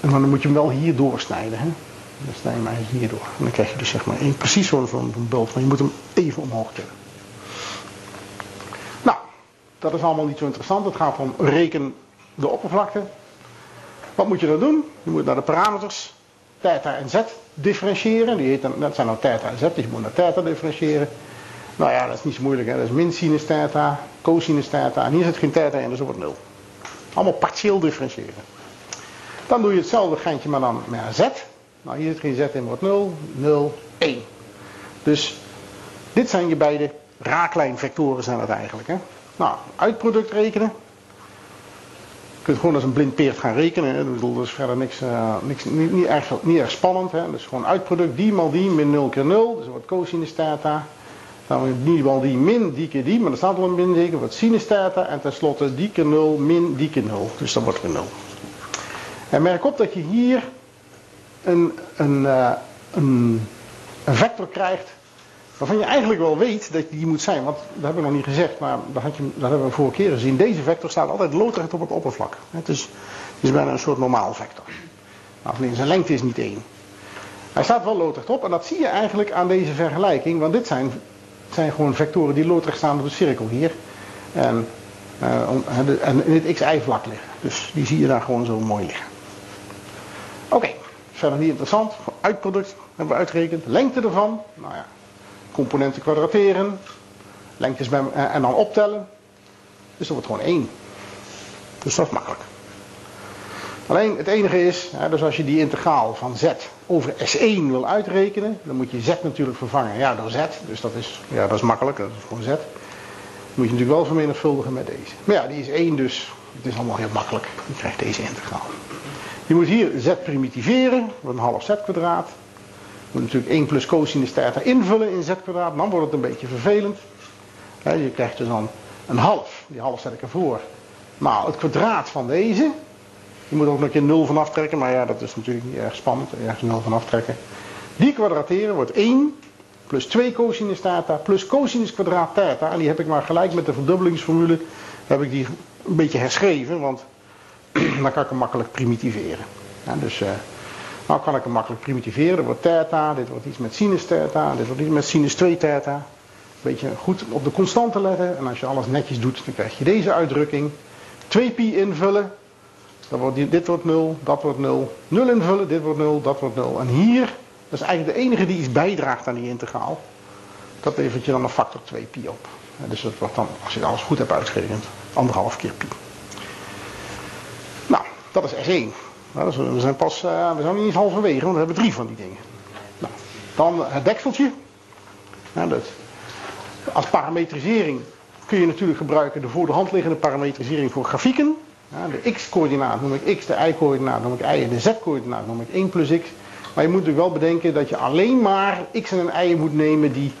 en dan moet je hem wel hier doorsnijden. Hè? Dan snij je hem eigenlijk hierdoor. En dan krijg je dus zeg maar één, precies zo'n zo maar je moet hem even omhoog tillen. Nou, dat is allemaal niet zo interessant. Het gaat om reken de oppervlakte. Wat moet je dan doen? Je moet naar de parameters theta en z differentiëren. Die heet dat zijn dan theta en z, dus je moet naar theta differentiëren. Nou ja, dat is niet zo moeilijk. Hè? Dat is min sinus theta, cosinus theta. En hier zit geen theta in, dus dat wordt 0. Allemaal partieel differentiëren. Dan doe je hetzelfde geintje, maar dan met z. Nou, hier zit geen z in, wordt 0, 0, 1. Dus dit zijn je beide raaklijnvectoren zijn het eigenlijk. Hè? Nou, uitproduct rekenen. Je kunt gewoon als een blind peert gaan rekenen. Hè? Dat is verder niks, uh, niks niet, niet, erg, niet erg spannend. Hè? Dus gewoon uitproduct die maal die min 0 keer 0. Dus wordt cosinus theta. Dan die die min die keer die. Maar er staat al een min zeker. Wordt sinus theta. En tenslotte die keer 0 min die keer 0. Dus dat wordt weer 0. En merk op dat je hier een, een, uh, een, een vector krijgt waarvan je eigenlijk wel weet dat die moet zijn. Want dat heb ik nog niet gezegd, maar dat, had je, dat hebben we vorige keer gezien. Deze vector staat altijd loodrecht op het oppervlak. Het is, is bijna een soort normaal vector. Nou, zijn lengte is niet één. Hij staat wel loodrecht op en dat zie je eigenlijk aan deze vergelijking. Want dit zijn, zijn gewoon vectoren die loodrecht staan op de cirkel hier. En, uh, en in het x-y-vlak liggen. Dus die zie je daar gewoon zo mooi liggen. Oké, verder niet interessant. Uitproduct hebben we uitgerekend. Lengte ervan. Nou ja, componenten kwadrateren, lengtes eh, en dan optellen. Dus dat wordt gewoon 1. Dus dat is makkelijk. Alleen het enige is, dus als je die integraal van z over S1 wil uitrekenen, dan moet je z natuurlijk vervangen ja, door z. Dus dat is, ja, dat is makkelijk, dat is gewoon z. Moet je natuurlijk wel vermenigvuldigen met deze. Maar ja, die is 1 dus, het is allemaal heel makkelijk. Je krijgt deze integraal. Je moet hier z primitiveren, een half z kwadraat moet natuurlijk 1 plus cosinus theta invullen in z kwadraat. Dan wordt het een beetje vervelend. je krijgt dus dan een half. Die half zet ik ervoor. Maar het kwadraat van deze. Je moet ook nog een keer 0 van aftrekken. Maar ja, dat is natuurlijk niet erg spannend. Ergens 0 van aftrekken. Die kwadrateren wordt 1 plus 2 cosinus theta plus cosinus kwadraat theta. En die heb ik maar gelijk met de verdubbelingsformule. Heb ik die een beetje herschreven. Want dan kan ik hem makkelijk primitiveren. Ja, dus... Uh, nou kan ik hem makkelijk primitiveren. Dat wordt theta, dit wordt iets met sinus theta, dit wordt iets met sinus 2 theta. Een beetje goed op de constanten letten. En als je alles netjes doet, dan krijg je deze uitdrukking. 2pi invullen. Dan wordt dit wordt 0, dat wordt 0. 0 invullen, dit wordt 0, dat wordt 0. En hier, dat is eigenlijk de enige die iets bijdraagt aan die integraal. Dat levert je dan een factor 2pi op. Dus dat wordt dan, als je alles goed hebt uitgerekend, anderhalf keer pi. Nou, dat is S1. Nou, we zijn pas, uh, we zijn niet eens halverwege, want we hebben drie van die dingen. Nou, dan het dekseltje. Nou, dat, als parametrisering kun je natuurlijk gebruiken de voor de hand liggende parametrisering voor grafieken. De x-coördinaat noem ik x, de y-coördinaat noem ik y en de z-coördinaat noem ik 1 plus x. Maar je moet natuurlijk wel bedenken dat je alleen maar x en een y moet nemen die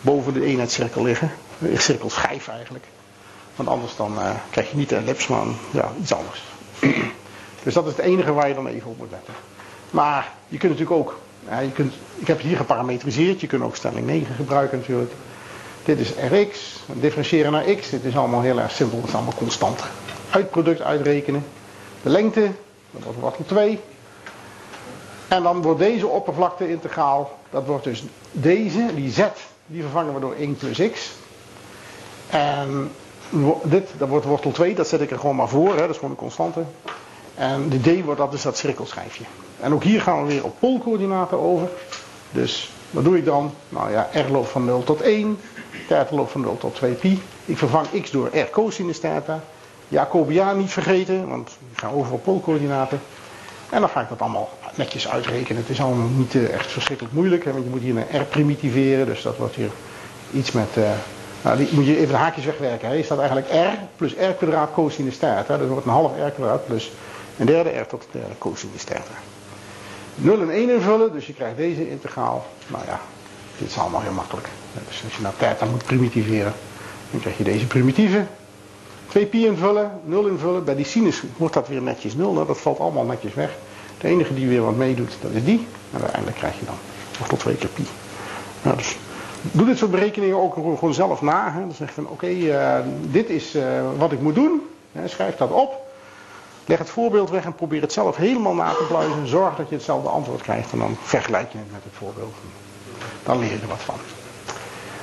boven de eenheidscirkel liggen. De cirkelschijf eigenlijk. Want anders dan uh, krijg je niet de ellips, maar ja, iets anders. Dus dat is het enige waar je dan even op moet letten. Maar je kunt natuurlijk ook, ja, je kunt, ik heb het hier geparametriseerd, je kunt ook stelling 9 gebruiken natuurlijk. Dit is Rx, differentiëren naar x, dit is allemaal heel erg simpel, dat is allemaal constant. Uitproduct uitrekenen, de lengte, dat wordt wortel 2. En dan wordt deze oppervlakte integraal, dat wordt dus deze, die z, die vervangen we door 1 plus x. En dit, dat wordt wortel 2, dat zet ik er gewoon maar voor, hè, dat is gewoon een constante. En de D wordt dat dus dat cirkelschijfje. En ook hier gaan we weer op poolcoördinaten over. Dus wat doe ik dan? Nou ja, r loopt van 0 tot 1. Theta loopt van 0 tot 2 pi. Ik vervang x door r cosinus theta. Jacobiaan niet vergeten, want ik ga over op poolcoördinaten. En dan ga ik dat allemaal netjes uitrekenen. Het is allemaal niet eh, echt verschrikkelijk moeilijk, hè, want je moet hier een r primitiveren. Dus dat wordt hier iets met... Uh, nou, die moet je even de haakjes wegwerken. Hè. Je staat eigenlijk r plus r kwadraat cosinus theta. Dat wordt een half r kwadraat plus een derde r tot de derde cosinus theta. 0 en 1 invullen, dus je krijgt deze integraal. Nou ja, dit is allemaal heel makkelijk. Dus als je nou theta moet primitiveren, dan krijg je deze primitieve. 2 pi invullen, 0 invullen. Bij die sinus wordt dat weer netjes 0. Nou, dat valt allemaal netjes weg. De enige die weer wat meedoet, dat is die. En uiteindelijk krijg je dan nog tot 2 keer pi. Nou, dus doe dit soort berekeningen ook gewoon zelf na. Hè. Dan zeg je van oké, uh, dit is uh, wat ik moet doen. Schrijf dat op. Leg het voorbeeld weg en probeer het zelf helemaal na te pluizen. Zorg dat je hetzelfde antwoord krijgt en dan vergelijk je het met het voorbeeld. Dan leer je er wat van.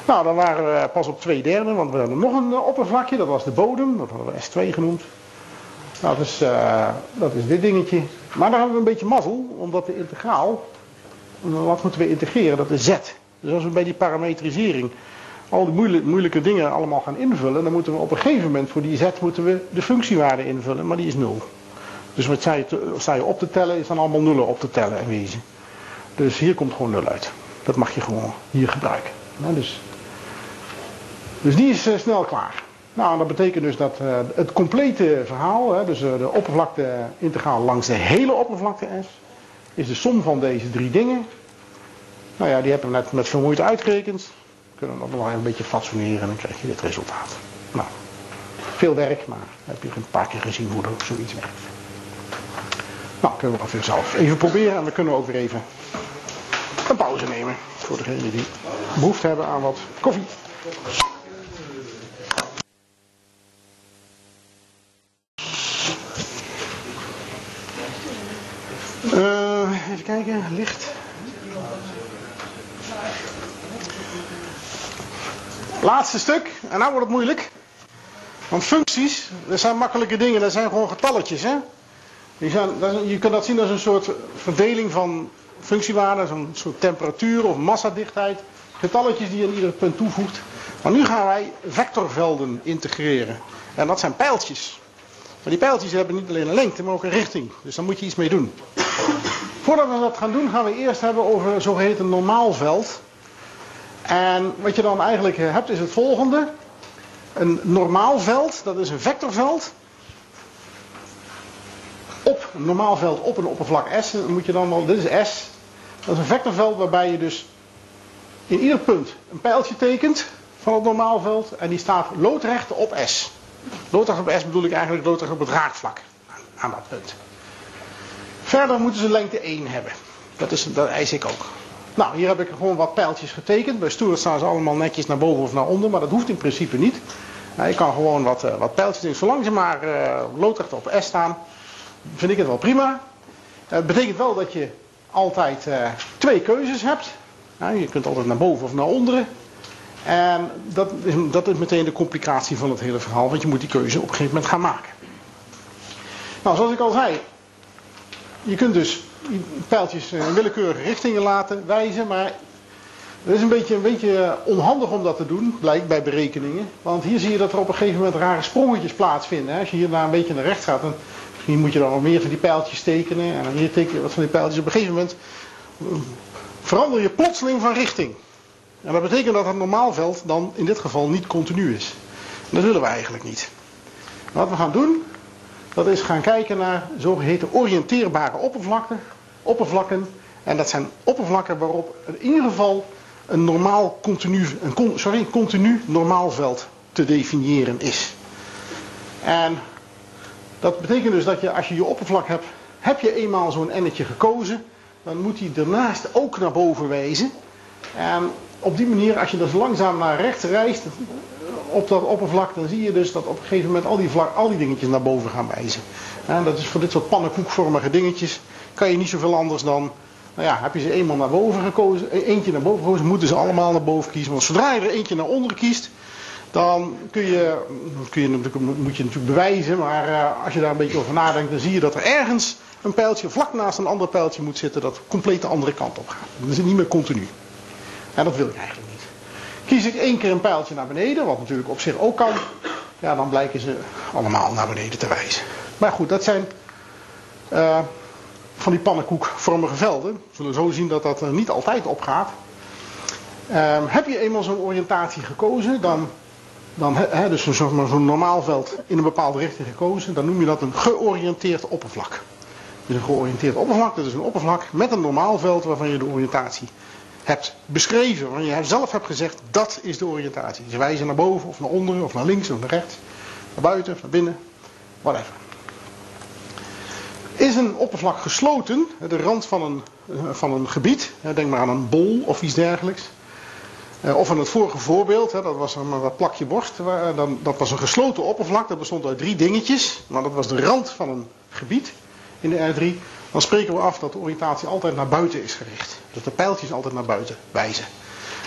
Nou, dan waren we pas op twee derde, want we hadden nog een eh, oppervlakje, dat was de bodem, dat hadden we S2 genoemd. Nou, dat is, uh, dat is dit dingetje. Maar daar hebben we een beetje mazzel, omdat de integraal, wat moeten we integreren? Dat is Z. Dus als we bij die parametrisering al die moeilijke, dingen allemaal gaan invullen, dan moeten we op een gegeven moment voor die Z moeten we de functiewaarde invullen, maar die is 0. Dus wat je op te tellen, is dan allemaal nullen op te tellen en wezen. Dus hier komt gewoon 0 uit. Dat mag je gewoon hier gebruiken. dus, dus die is uh, snel klaar. Nou, dat betekent dus dat uh, het complete verhaal, hè, dus uh, de oppervlakte integraal langs de hele oppervlakte S, is de som van deze drie dingen. Nou ja, die hebben we net met veel uitgerekend. We kunnen dat nog een beetje fatsoeneren en dan krijg je dit resultaat. Nou, veel werk, maar heb je een paar keer gezien hoe er zoiets werkt. Nou, kunnen we dat weer zelf even proberen en we kunnen ook weer even een pauze nemen. Voor degenen die behoefte hebben aan wat koffie. Uh, even kijken, licht. Laatste stuk, en nou wordt het moeilijk. Want functies, dat zijn makkelijke dingen, dat zijn gewoon getalletjes. Hè? Die zijn, je kunt dat zien als een soort verdeling van functiewaarden, zo'n soort temperatuur of massadichtheid. Getalletjes die je aan ieder punt toevoegt. Maar nu gaan wij vectorvelden integreren. En dat zijn pijltjes. Maar die pijltjes hebben niet alleen een lengte, maar ook een richting. Dus daar moet je iets mee doen. Voordat we dat gaan doen, gaan we eerst hebben over zogeheten normaalveld. En wat je dan eigenlijk hebt is het volgende. Een normaalveld, dat is een vectorveld. Op een normaalveld op een oppervlak S. Dan moet je dan wel, dit is S. Dat is een vectorveld waarbij je dus in ieder punt een pijltje tekent van het normaalveld. En die staat loodrecht op S. Loodrecht op S bedoel ik eigenlijk loodrecht op het raakvlak aan dat punt. Verder moeten ze lengte 1 hebben. Dat, is, dat eis ik ook. Nou, hier heb ik gewoon wat pijltjes getekend. Bij Stuart staan ze allemaal netjes naar boven of naar onder, maar dat hoeft in principe niet. Nou, ik kan gewoon wat, uh, wat pijltjes in. Zolang ze maar uh, loodrecht op S staan, vind ik het wel prima. Het uh, betekent wel dat je altijd twee keuzes hebt. Nou, je kunt altijd naar boven of naar onderen. En dat is, dat is meteen de complicatie van het hele verhaal, want je moet die keuze op een gegeven moment gaan maken. Nou, zoals ik al zei, je kunt dus pijltjes in willekeurige richtingen laten wijzen, maar het is een beetje, een beetje onhandig om dat te doen, blijkt bij berekeningen. Want hier zie je dat er op een gegeven moment rare sprongetjes plaatsvinden. Als je hier naar een beetje naar rechts gaat, dan misschien moet je dan nog meer van die pijltjes tekenen. En dan hier teken je wat van die pijltjes. Op een gegeven moment eh, verander je plotseling van richting. En dat betekent dat het normaalveld dan in dit geval niet continu is. Dat willen we eigenlijk niet. Wat we gaan doen, dat is gaan kijken naar zogeheten oriënteerbare oppervlakten. Oppervlakken. En dat zijn oppervlakken waarop in ieder geval een normaal continu, een, continu normaalveld te definiëren is. En dat betekent dus dat je als je je oppervlak hebt, heb je eenmaal zo'n ennetje gekozen, dan moet die daarnaast ook naar boven wijzen. En op die manier, als je dus langzaam naar rechts reist op dat oppervlak, dan zie je dus dat op een gegeven moment al die, vlak, al die dingetjes naar boven gaan wijzen. En dat is voor dit soort pannenkoekvormige dingetjes, kan je niet zoveel anders dan, nou ja, heb je ze eenmaal naar boven gekozen, e-, eentje naar boven gekozen, moeten ze allemaal naar boven kiezen. Want zodra je er eentje naar onder kiest, dan kun je, kun je, moet je natuurlijk bewijzen, maar uh, als je daar een beetje over nadenkt, dan zie je dat er ergens een pijltje vlak naast een ander pijltje moet zitten dat compleet de andere kant op gaat. Dat is niet meer continu. En dat wil ik eigenlijk. Kies ik één keer een pijltje naar beneden, wat natuurlijk op zich ook kan, ja, dan blijken ze allemaal naar beneden te wijzen. Maar goed, dat zijn uh, van die pannenkoekvormige velden. We zullen zo zien dat dat er niet altijd op gaat. Uh, heb je eenmaal zo'n oriëntatie gekozen, dan, dan he, dus zo'n zo normaal veld in een bepaalde richting gekozen, dan noem je dat een georiënteerd oppervlak. Dus een georiënteerd oppervlak, dat is een oppervlak met een normaal veld waarvan je de oriëntatie hebt beschreven. Want je zelf hebt gezegd, dat is de oriëntatie. Ze wijzen naar boven of naar onder of naar links of naar rechts. Naar buiten of naar binnen. Whatever. Is een oppervlak gesloten, de rand van een, van een gebied, denk maar aan een bol of iets dergelijks. Uh, of in het vorige voorbeeld, dat was een plakje borst, dan, dat was een gesloten oppervlak, dat bestond uit drie dingetjes. Maar dat was de rand van een gebied in de R3. Dan spreken we af dat de oriëntatie altijd naar buiten is gericht. Dat de pijltjes altijd naar buiten wijzen.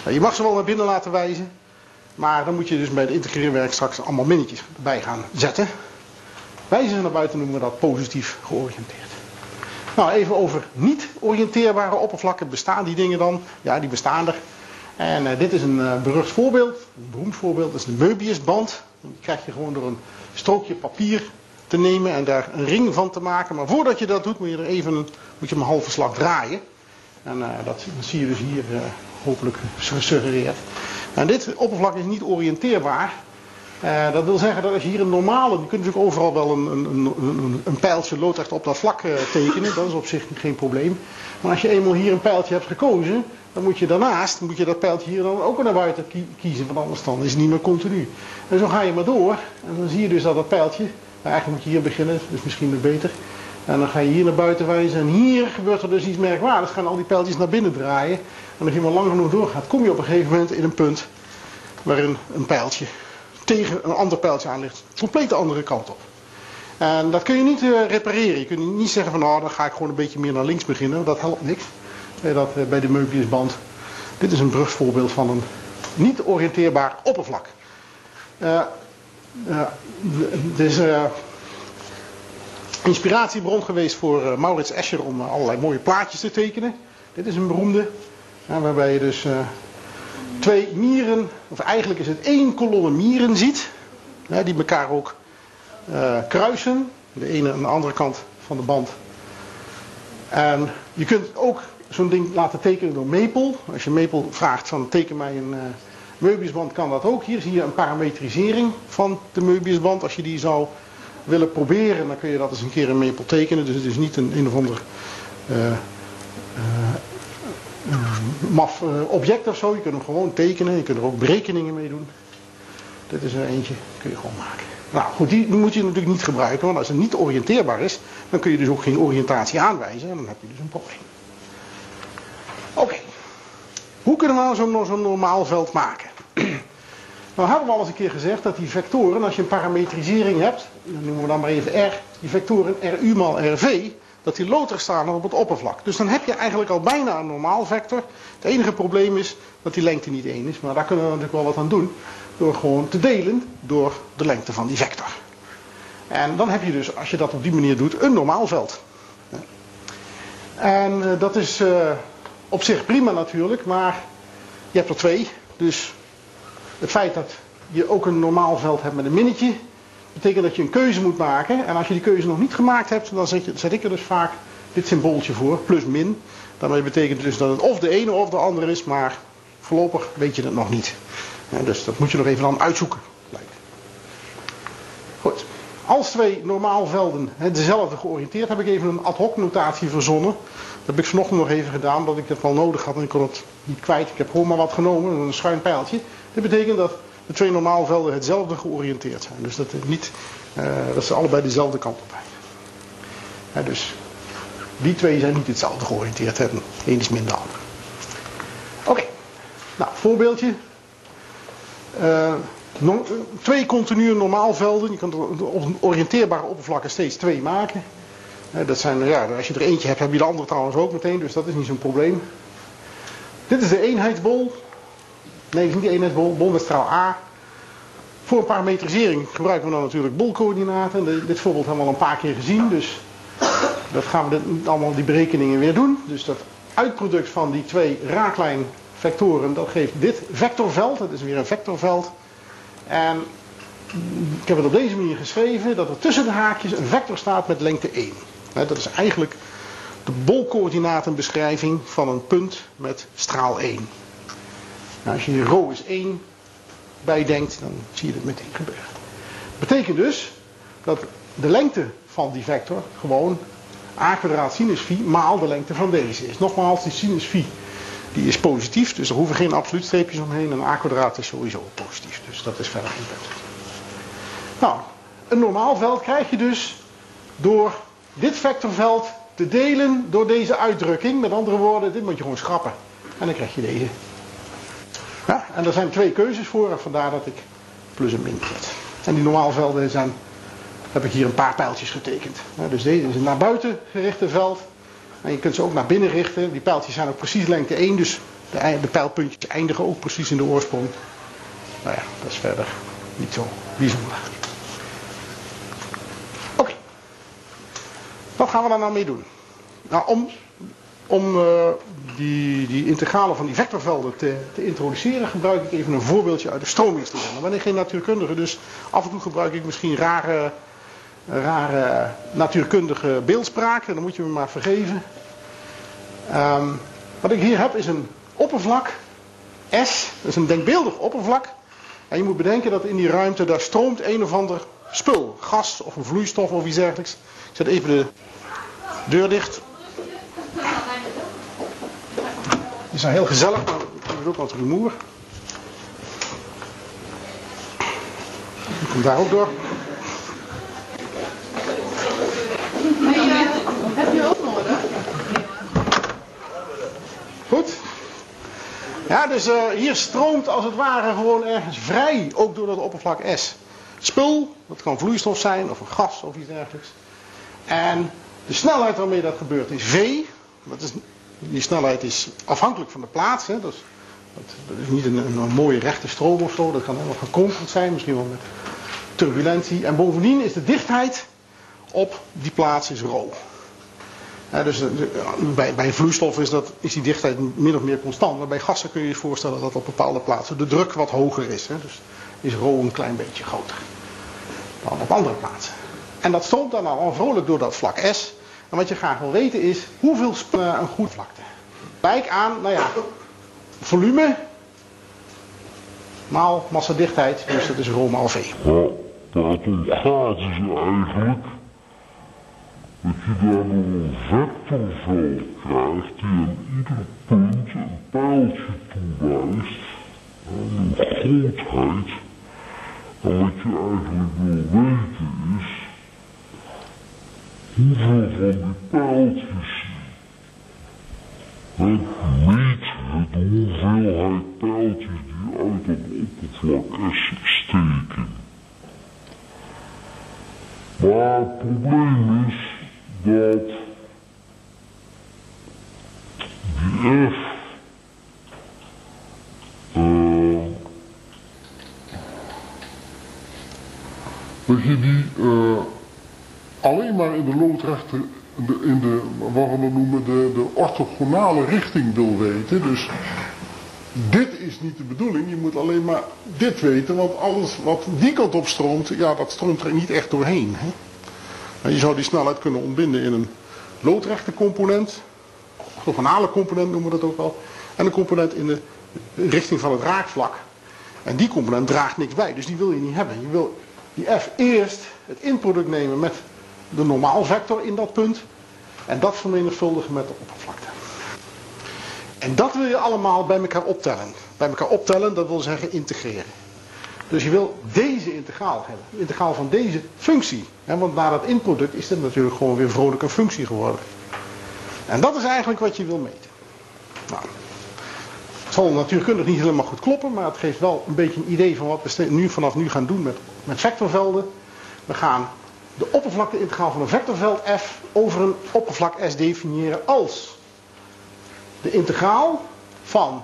Nou, je mag ze wel naar binnen laten wijzen, maar dan moet je dus bij het integreerwerk straks allemaal minnetjes bij gaan zetten. Wijzen naar buiten noemen we dat positief georiënteerd. Nou, even over niet oriënteerbare oppervlakken. Bestaan die dingen dan? Ja, die bestaan er. En uh, dit is een uh, berucht voorbeeld, een beroemd voorbeeld, is de Möbiusband. Die krijg je gewoon door een strookje papier te nemen en daar een ring van te maken. Maar voordat je dat doet, moet je er even een, moet je hem een halve slag draaien. En uh, dat, zie je dus hier hopelijk gesuggereerd. En dit oppervlak is niet oriënteerbaar. Uh, dat wil zeggen dat als je hier een normale, je kunt natuurlijk overal wel een, een, een, een pijltje loodrecht op dat vlak tekenen, dat is op zich geen probleem. Maar als je eenmaal hier een pijltje hebt gekozen, dan moet je daarnaast, moet je dat pijltje hier dan ook naar buiten kiezen, want anders dan is het niet meer continu. En zo ga je maar door, en dan zie je dus dat dat pijltje, nou eigenlijk moet je hier beginnen, dus misschien nog beter. En dan ga je hier naar buiten wijzen en hier gebeurt er dus iets merkwaardigs, gaan al die pijltjes naar binnen draaien. En als je maar lang genoeg doorgaat, kom je op een gegeven moment in een punt waarin een pijltje tegen een ander pijltje aan ligt. Compleet de andere kant op. En dat kun je niet uh, repareren. Je kunt niet zeggen van nou dan ga ik gewoon een beetje meer naar links beginnen. Dat helpt niks. Uh, dat, uh, bij de Möbiusband. Dit is een brugsvoorbeeld van een niet oriënteerbaar oppervlak. Dit is inspiratiebron geweest voor Maurits Escher om allerlei mooie plaatjes te tekenen. Dit is een beroemde. waarbij je dus twee mieren, of eigenlijk is het één kolonne mieren ziet, die elkaar ook kruisen, de ene aan de andere kant van de band. En je kunt ook zo'n ding laten tekenen door Maple. Als je Maple vraagt van teken mij een Möbiusband, kan dat ook. Hier zie je een parametrisering van de Möbiusband. Als je die zou willen proberen, dan kun je dat eens een keer in Maple tekenen. Dus het is niet een een of ander uh, maf eh, object of zo. Je kunt hem gewoon tekenen. Je kunt er ook berekeningen mee doen. Dit is er eentje, kun je gewoon maken. Nou goed, die moet je natuurlijk niet gebruiken, want als het niet oriënteerbaar is, dan kun je dus ook geen oriëntatie aanwijzen en dan heb je dus een probleem. Oké, hoe kunnen we nou zo'n zo normaal veld maken? nou hadden we al eens een keer gezegd dat die vectoren, als je een parametrisering hebt, dan noemen we dan maar even R, die vectoren RU mal RV, dat die loodrecht staan op het oppervlak. Dus dan heb je eigenlijk al bijna een normaal vector. Het enige probleem is dat die lengte niet 1 is. Maar daar kunnen we natuurlijk wel wat aan doen. Door gewoon te delen door de lengte van die vector. En dan heb je dus, als je dat op die manier doet, een normaal veld. En uh, dat is uh, op zich prima natuurlijk, maar je hebt er twee. Dus het feit dat je ook een normaal veld hebt met een minnetje, betekent dat je een keuze moet maken. En als je die keuze nog niet gemaakt hebt, dan zet, ik er dus vaak dit symbooltje voor, plus min. Daarmee betekent dus dat het of de ene of de andere is, maar voorlopig weet je het nog niet. Dus dat moet je nog even dan uitzoeken. Goed. Als twee normaalvelden dezelfde georiënteerd, heb ik even een ad hoc notatie verzonnen. Dat heb ik vanochtend nog even gedaan, omdat ik dat wel nodig had en ik kon het niet kwijt. Ik heb gewoon maar wat genomen, een schuin pijltje. Dit betekent dat de twee normaalvelden hetzelfde georiënteerd zijn. Dus dat, niet, uh, dat ze allebei dezelfde kant op wijzen. dus die twee zijn niet hetzelfde georiënteerd. Hè. Eén is minder ander. Oké, nou voorbeeldje. Uh, twee continue normaalvelden. Je kan op oriënteerbare oppervlakken steeds twee maken. Dat zijn, ja, als je er eentje hebt, heb je de andere trouwens ook meteen. Dus dat is niet zo'n probleem. Dit is de eenheidsbol. Nee, niet de eenheidsbol, bol met straal A. Voor een parametrisering gebruiken we dan natuurlijk bolcoördinaten. Dit voorbeeld hebben we al een paar keer gezien, dus dat gaan we allemaal die berekeningen weer doen. Dus dat uitproduct van die twee raaklijnvectoren, dat geeft dit vectorveld. Dat is weer een vectorveld. En ik heb het op deze manier geschreven dat er tussen de haakjes een vector staat met lengte 1. Dat is eigenlijk de bolcoördinatenbeschrijving van een punt met straal 1. Nou, als je hier rho is 1 bijdenkt, dan zie je het meteen gebeuren. Dat betekent dus dat de lengte van die vector gewoon a kwadraat sinus phi maal de lengte van deze is. Nogmaals, die sinus phi die is positief, dus er hoeven geen absoluut streepjes omheen. En a kwadraat is sowieso positief, dus dat is verder geen punt. Nou, een normaal veld krijg je dus door dit vectorveld te delen door deze uitdrukking. Met andere woorden, dit moet je gewoon schrappen. En dan krijg je deze. En er zijn twee keuzes voor, en vandaar dat ik plus en min zet. En die normaalvelden zijn, heb ik hier een paar pijltjes getekend. Dus deze is een naar buiten gerichte veld. En je kunt ze ook naar binnen richten. Die pijltjes zijn ook precies lengte 1, dus de, de pijlpuntjes eindigen ook precies in de oorsprong. Nou ja, dat is verder niet zo bijzonder. Wat gaan we daar nou mee doen? Nou, om, om uh, die, die integralen van die vectorvelden te, te, introduceren, gebruik ik even een voorbeeldje uit de stromingstudie. Dan ben ik geen natuurkundige, dus af en toe gebruik ik misschien rare, rare natuurkundige beeldspraken. Dan moet je me maar vergeven. Um, wat ik hier heb is een oppervlak, S, dat is een denkbeeldig oppervlak. En je moet bedenken dat in die ruimte, daar stroomt een of ander spul, gas of een vloeistof of iets dergelijks. Ik zet even de deur dicht. Die is heel gezellig, maar er is ook wat rumoer. Die komt daar ook door. Heb je ook nodig? Goed. Ja, dus uh, hier stroomt als het ware gewoon ergens vrij, ook door dat oppervlak S. Spul, dat kan vloeistof zijn of een gas of iets dergelijks. En de snelheid waarmee dat gebeurt is V. Dat is, die snelheid is afhankelijk van de plaats. Hè. Dat, is, dat, is niet een, een, mooie rechte stroom of zo. Dat kan helemaal gekonkeld zijn, misschien wel met turbulentie. En bovendien is de dichtheid op die plaats is rho dus eh, bij, bij vloeistof is, dat, is die dichtheid min of meer constant. Maar bij gassen kun je je voorstellen dat op bepaalde plaatsen de druk wat hoger is. Hè. Dus is rho een klein beetje groter dan op andere plaatsen. En dat stroomt dan al vrolijk door dat vlak S. En wat je graag wil weten is, hoeveel een goed vlakte? Kijk aan, nou ja, volume maal massadichtheid, dus dat is rho maal v. Ja, dat ontgaat is eigenlijk dat je daar een vectorveld krijgt die aan ieder punt een pijltje toewijst aan een grootheid. En wat je eigenlijk wil weten is hoeveel van die pijltjes het meet het hoeveelheid pijltjes die uit het oppervlak S steken. Maar het probleem is dat dat je die alleen maar in de loodrechte, in de, wat we noemen, de, de orthogonale richting wil weten. Dus dit is niet de bedoeling, je moet alleen maar dit weten, want alles wat die kant op stroomt, ja dat stroomt er niet echt doorheen. Hè? je zou die snelheid kunnen ontbinden in een loodrechte component, orthogonale component noemen we dat ook wel, en een component in de richting van het raakvlak. En die component draagt niks bij, dus die wil je niet hebben. Je wil die f eerst het inproduct nemen met de normaalvector in dat punt en dat vermenigvuldigen met de oppervlakte. En dat wil je allemaal bij elkaar optellen. Bij elkaar optellen, dat wil zeggen integreren. Dus je wil deze integraal hebben. Integraal van deze functie. want na dat inproduct is het natuurlijk gewoon weer vrolijk een functie geworden. En dat is eigenlijk wat je wil meten. Nou, het zal natuurkundig niet helemaal goed kloppen, maar het geeft wel een beetje een idee van wat we nu vanaf nu gaan doen met, met vectorvelden. We gaan de oppervlakte-integraal van een vectorveld f over een oppervlak s definiëren als de integraal van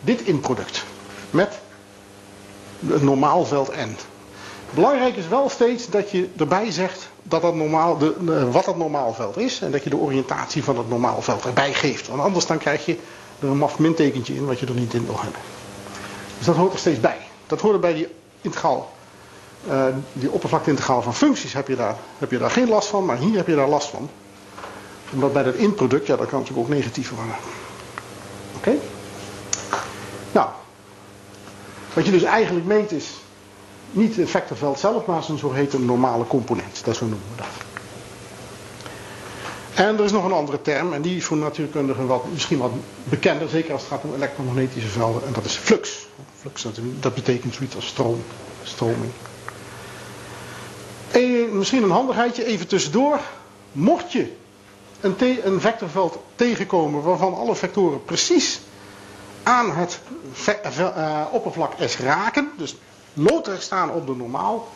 dit inproduct met het normaalveld n. Belangrijk is wel steeds dat je erbij zegt dat dat normaal, de, wat dat normaalveld is. En dat je de oriëntatie van het normaalveld erbij geeft. Want anders dan krijg je er een maf mintekentje in wat je er niet in wil hebben. Dus dat hoort er steeds bij. Dat hoort er bij die integraal. Uh, die oppervlakte-integraal van functies heb je, daar, heb je daar geen last van, maar hier heb je daar last van. Omdat bij dat inproduct, ja dat kan natuurlijk ook negatief worden. Oké? Nou, wat je dus eigenlijk meet is niet het vectorveld zelf, maar zijn zogeheten normale component. Dat zo noemen we dat. En er is nog een andere term, en die is voor natuurkundigen wat, misschien wat bekender, zeker als het gaat om elektromagnetische velden, en dat is flux. Flux, dat betekent zoiets als stroom, stroming. En misschien een handigheidje even tussendoor. Mocht je een, een vectorveld tegenkomen waarvan alle vectoren precies aan het uh, oppervlak S raken, dus loodrecht staan op de normaal,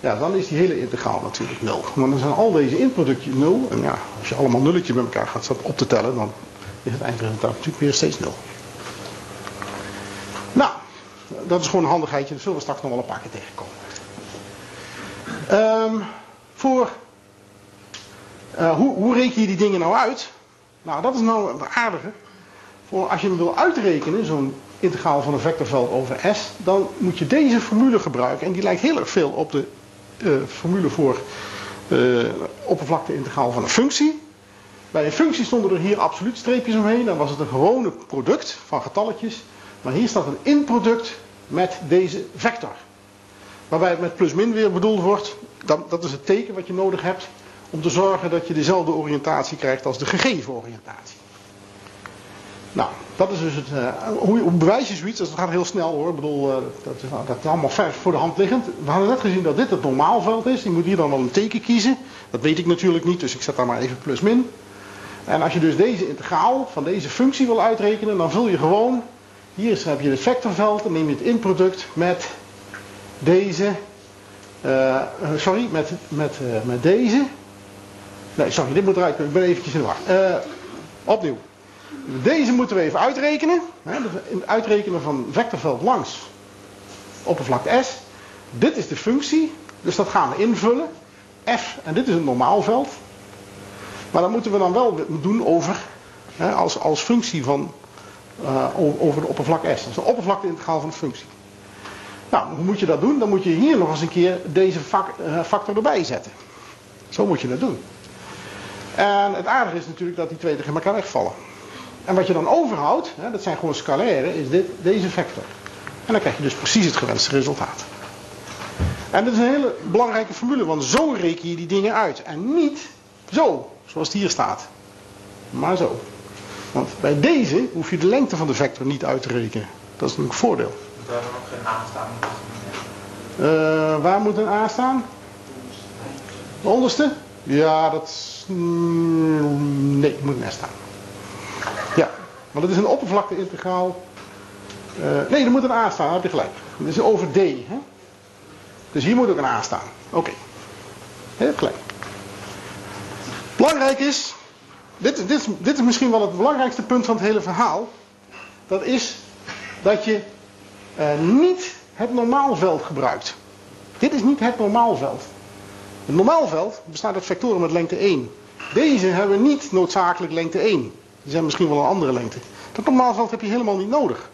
ja, dan is die hele integraal natuurlijk 0. Want dan zijn al deze inproductjes 0. En ja, als je allemaal nulletjes met elkaar gaat op te tellen, dan is het eindresultaat natuurlijk weer steeds 0. Nou, dat is gewoon een handigheidje. Dat zullen we straks nog wel een paar keer tegenkomen. Um, voor, uh, hoe, hoe reken je die dingen nou uit? Nou, dat is nou het aardige. Voor als je hem wil uitrekenen, zo'n integraal van een vectorveld over S, dan moet je deze formule gebruiken. En die lijkt heel erg veel op de uh, formule voor uh, oppervlakte-integraal van een functie. Bij een functie stonden er hier absoluut streepjes omheen. Dan was het een gewone product van getalletjes. Maar hier staat een inproduct met deze vector. Waarbij het met plus-min weer bedoeld wordt. Dat, is het teken wat je nodig hebt om te zorgen dat je dezelfde oriëntatie krijgt als de gegeven oriëntatie. Nou, dat is dus het. Uh, hoe, bewijs je zoiets? Dat gaat heel snel hoor. Ik bedoel, uh, dat, is, dat allemaal ver voor de hand liggend. We hadden net gezien dat dit het normaalveld is. Je moet hier dan wel een teken kiezen. Dat weet ik natuurlijk niet, dus ik zet daar maar even plus min. En als je dus deze integraal van deze functie wil uitrekenen, dan vul je gewoon. Hier heb je het vectorveld, dan neem je het inproduct met deze. Uh, sorry, met, met, met deze. Nee, sorry, dit moet eruit. Ik ben eventjes in de war. opnieuw. Deze moeten we even uitrekenen. Het uitrekenen van vectorveld langs oppervlak S. Dit is de functie, dus dat gaan we invullen. F, en dit is het normaalveld. Maar dat moeten we dan wel doen over, hè, als, als functie van, over de oppervlak S. Dat is de oppervlakte-integraal van de functie. Nou, hoe moet je dat doen? Dan moet je hier nog eens een keer deze eh, factor erbij zetten. Zo moet je dat doen. En het aardige is natuurlijk dat die twee tegen elkaar wegvallen. En wat je dan overhoudt, hè, dat zijn gewoon scalairen, is dit, deze vector. En dan krijg je dus precies het gewenste resultaat. En dat is een hele belangrijke formule, want zo reken je die dingen uit. En niet zo, zoals het hier staat. Maar zo. Want bij deze hoef je de lengte van de vector niet uit te rekenen. Dat is een voordeel. Geen A staan? Uh, waar moet een A staan? De onderste? Ja, dat is... Mm, nee, moet een S staan. Ja, want het is een oppervlakte-integraal. Uh, nee, er moet een A staan, heb je gelijk. Het is over D. Hè? Dus hier moet ook een A staan. Oké. Heel klein. Belangrijk is, dit, dit, dit is misschien wel het belangrijkste punt van het hele verhaal. Dat is dat je niet het normaalveld gebruikt. Dit is niet het normaalveld. Het normaalveld bestaat uit vectoren met lengte 1. Deze hebben niet noodzakelijk lengte 1. Die zijn misschien wel een andere lengte. Dat normaalveld heb je helemaal niet nodig.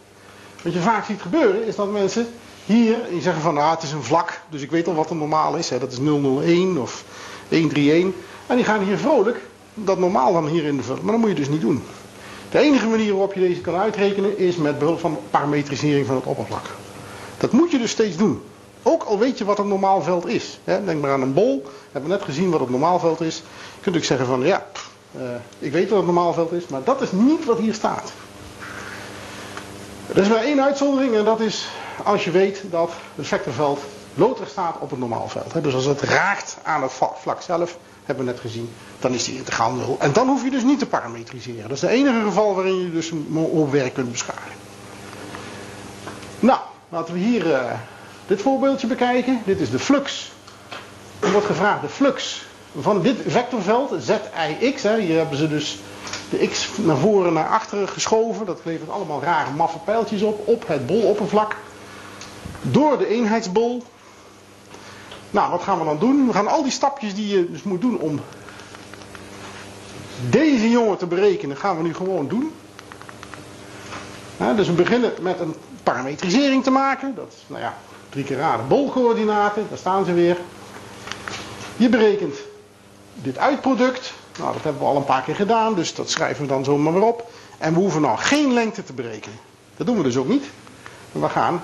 Wat je vaak ziet gebeuren is dat mensen hier zeggen van ah, het is een vlak, dus ik weet al wat een normaal is. Hè, dat is 001 of 131. En die gaan hier vrolijk dat normaal dan hier invullen. Maar dat moet je dus niet doen. De enige manier waarop je deze kan uitrekenen is met behulp van parametrisering van het oppervlak. Dat moet je dus steeds doen. Ook al weet je wat een normaalveld is. Denk maar aan een bol. We hebben net gezien wat het normaalveld is. Je kunt ook zeggen van ja, uh, ik weet wat het normaalveld is, maar dat is niet wat hier staat. Er is maar één uitzondering en dat is als je weet dat het vectorveld loodrecht staat op het normaalveld. Dus als het raakt aan het vlak zelf, hebben we net gezien, dan is die integraal 0. En dan hoef je dus niet te parametriseren. Dat is het enige geval waarin je dus op werk kunt bescharen. Nou, laten we hier uh, dit voorbeeldje bekijken. Dit is de flux. Er wordt gevraagd de flux van dit vectorveld, zix, hè, hier hebben ze dus de x naar voren naar achteren geschoven. Dat levert allemaal rare maffe pijltjes op, op het boloppervlak. Door de eenheidsbol. Nou, wat gaan we dan doen? We gaan al die stapjes die je dus moet doen om deze jongen te berekenen, gaan we nu gewoon doen. dus we beginnen met een parametrisering te maken. Dat is, nou ja, drie keer raden bolcoördinaten, daar staan ze weer. Je berekent dit uitproduct. Nou, dat hebben we al een paar keer gedaan, dus dat schrijven we dan zomaar weer op. En we hoeven nou geen lengte te berekenen. Dat doen we dus ook niet. We gaan,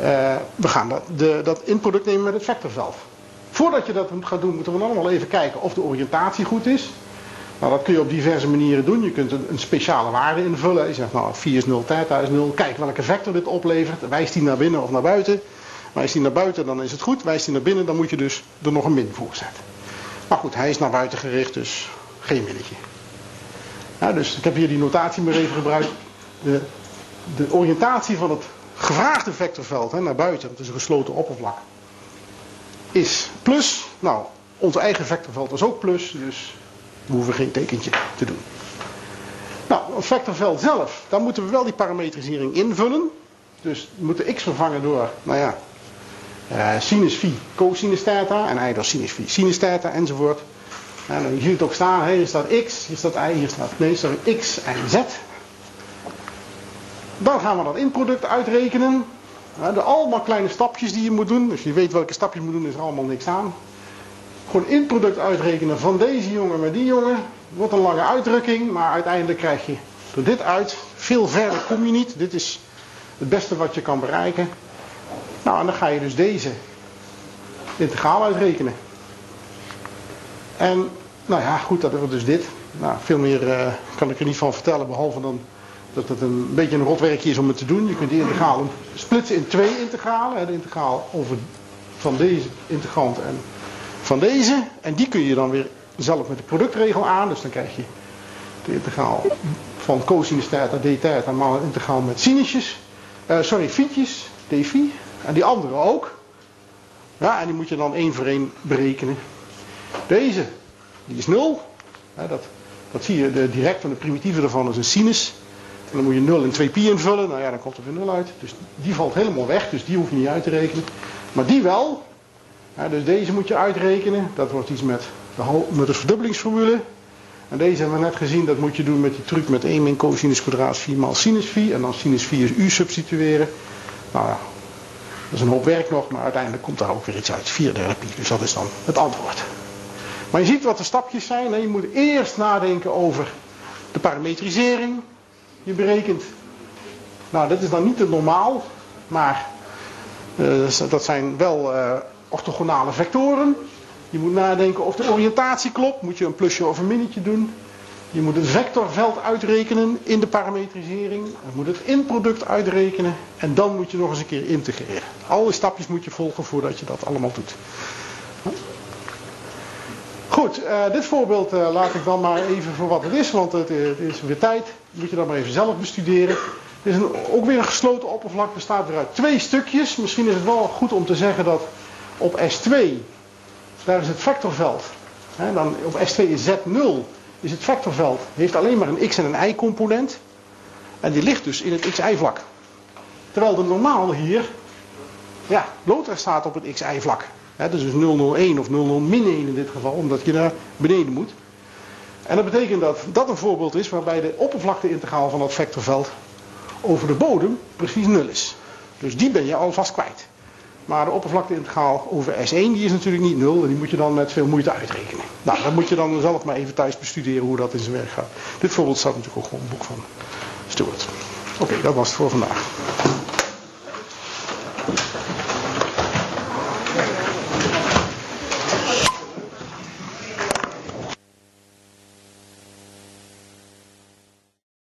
uh, we gaan dat, de, dat inproduct nemen met het vectorveld. Voordat je dat gaat doen, moeten we allemaal even kijken of de oriëntatie goed is. Nou, dat kun je op diverse manieren doen. Je kunt een, speciale waarde invullen. Je zegt, nou, 4 is 0, theta is 0. Kijk welke vector dit oplevert. Wijst die naar binnen of naar buiten? Wijst die naar buiten, dan is het goed. Wijst die naar binnen, dan moet je dus er nog een min voor zetten. Maar goed, hij is naar buiten gericht, dus geen minnetje. Ja, dus ik heb hier die notatie maar even gebruikt. de, de oriëntatie van het gevraagde vectorveld hè, naar buiten, het is een gesloten oppervlak, is plus. Nou, ons eigen vectorveld is ook plus, dus we hoeven geen tekentje te doen. Nou, het vectorveld zelf, daar moeten we wel die parametrisering invullen. Dus we moeten x vervangen door, nou ja, uh, sinus phi, cosinus theta en door sinus phi, sinus theta enzovoort. En dan, je ziet het ook staan, hier staat x, hier staat y, hier staat, nee, sorry, x en z. Dan gaan we dat inproduct uitrekenen. De allemaal kleine stapjes die je moet doen. Dus je weet welke stapjes je moet doen, is er allemaal niks aan. Gewoon inproduct uitrekenen van deze jongen met die jongen. Wordt een lange uitdrukking, maar uiteindelijk krijg je door dit uit. Veel verder kom je niet. Dit is het beste wat je kan bereiken. Nou, en dan ga je dus deze integraal uitrekenen. En, nou ja, goed, dat wordt dus dit. Nou, veel meer uh, kan ik er niet van vertellen, behalve dan dat het een beetje een rotwerkje is om het te doen. Je kunt die integraal splitsen in twee integralen. De integraal over van deze integrant en van deze. En die kun je dan weer zelf met de productregel aan. Dus dan krijg je de integraal van cosinus theta d theta, maar een integraal met sinusjes. Uh, sorry, fietjes, d phi. En die andere ook. Ja, en die moet je dan één voor één berekenen. Deze, die is 0. Ja, dat, dat zie je direct van de primitieve ervan is een sinus. Dan moet je 0 en 2 pi invullen. Nou ja, dan komt er weer 0 uit. Dus die valt helemaal weg. Dus die hoef je niet uit te rekenen. Maar die wel. Dus deze moet je uitrekenen. Dat wordt iets met de, met de verdubbelingsformule. En deze hebben we net gezien. Dat moet je doen met die truc met 1 min cosinus kwadraat 4 maal sinus 4. En dan sinus 4 is u substitueren. Nou ja, dat is een hoop werk nog. Maar uiteindelijk komt daar ook weer iets uit. 4 derde pi. Dus dat is dan het antwoord. Maar je ziet wat de stapjes zijn. Je moet eerst nadenken over de parametrisering je berekent. Nou, dat is dan niet te normaal, maar uh, dat zijn wel uh, orthogonale vectoren. Je moet nadenken of de oriëntatie klopt. Moet je een plusje of een minnetje doen. Je moet het vectorveld uitrekenen in de parametrisering. Je moet het inproduct uitrekenen. En dan moet je nog eens een keer integreren. Alle stapjes moet je volgen voordat je dat allemaal doet. Goed, uh, dit voorbeeld uh, laat ik dan maar even voor wat het is, want het, het is weer tijd. Moet je dat maar even zelf bestuderen. Het is een, ook weer een gesloten oppervlak, bestaat weer uit twee stukjes. Misschien is het wel goed om te zeggen dat op S2, daar is het vectorveld. Hè, dan op S2 is Z0, is het vectorveld, heeft alleen maar een x en een y component. En die ligt dus in het xy vlak. Terwijl de normaal hier, ja, Lothar staat op het He, dus 001 of 00 min 1 in dit geval, omdat je naar beneden moet. En dat betekent dat dat een voorbeeld is waarbij de oppervlakteintegraal van dat vectorveld over de bodem precies 0 is. Dus die ben je alvast kwijt. Maar de oppervlakteintegraal over S1 die is natuurlijk niet 0 en die moet je dan met veel moeite uitrekenen. Nou, dan moet je dan zelf maar even thuis bestuderen hoe dat in zijn werk gaat. Dit voorbeeld staat natuurlijk ook gewoon in het boek van Stuart. Oké, dat was het voor vandaag.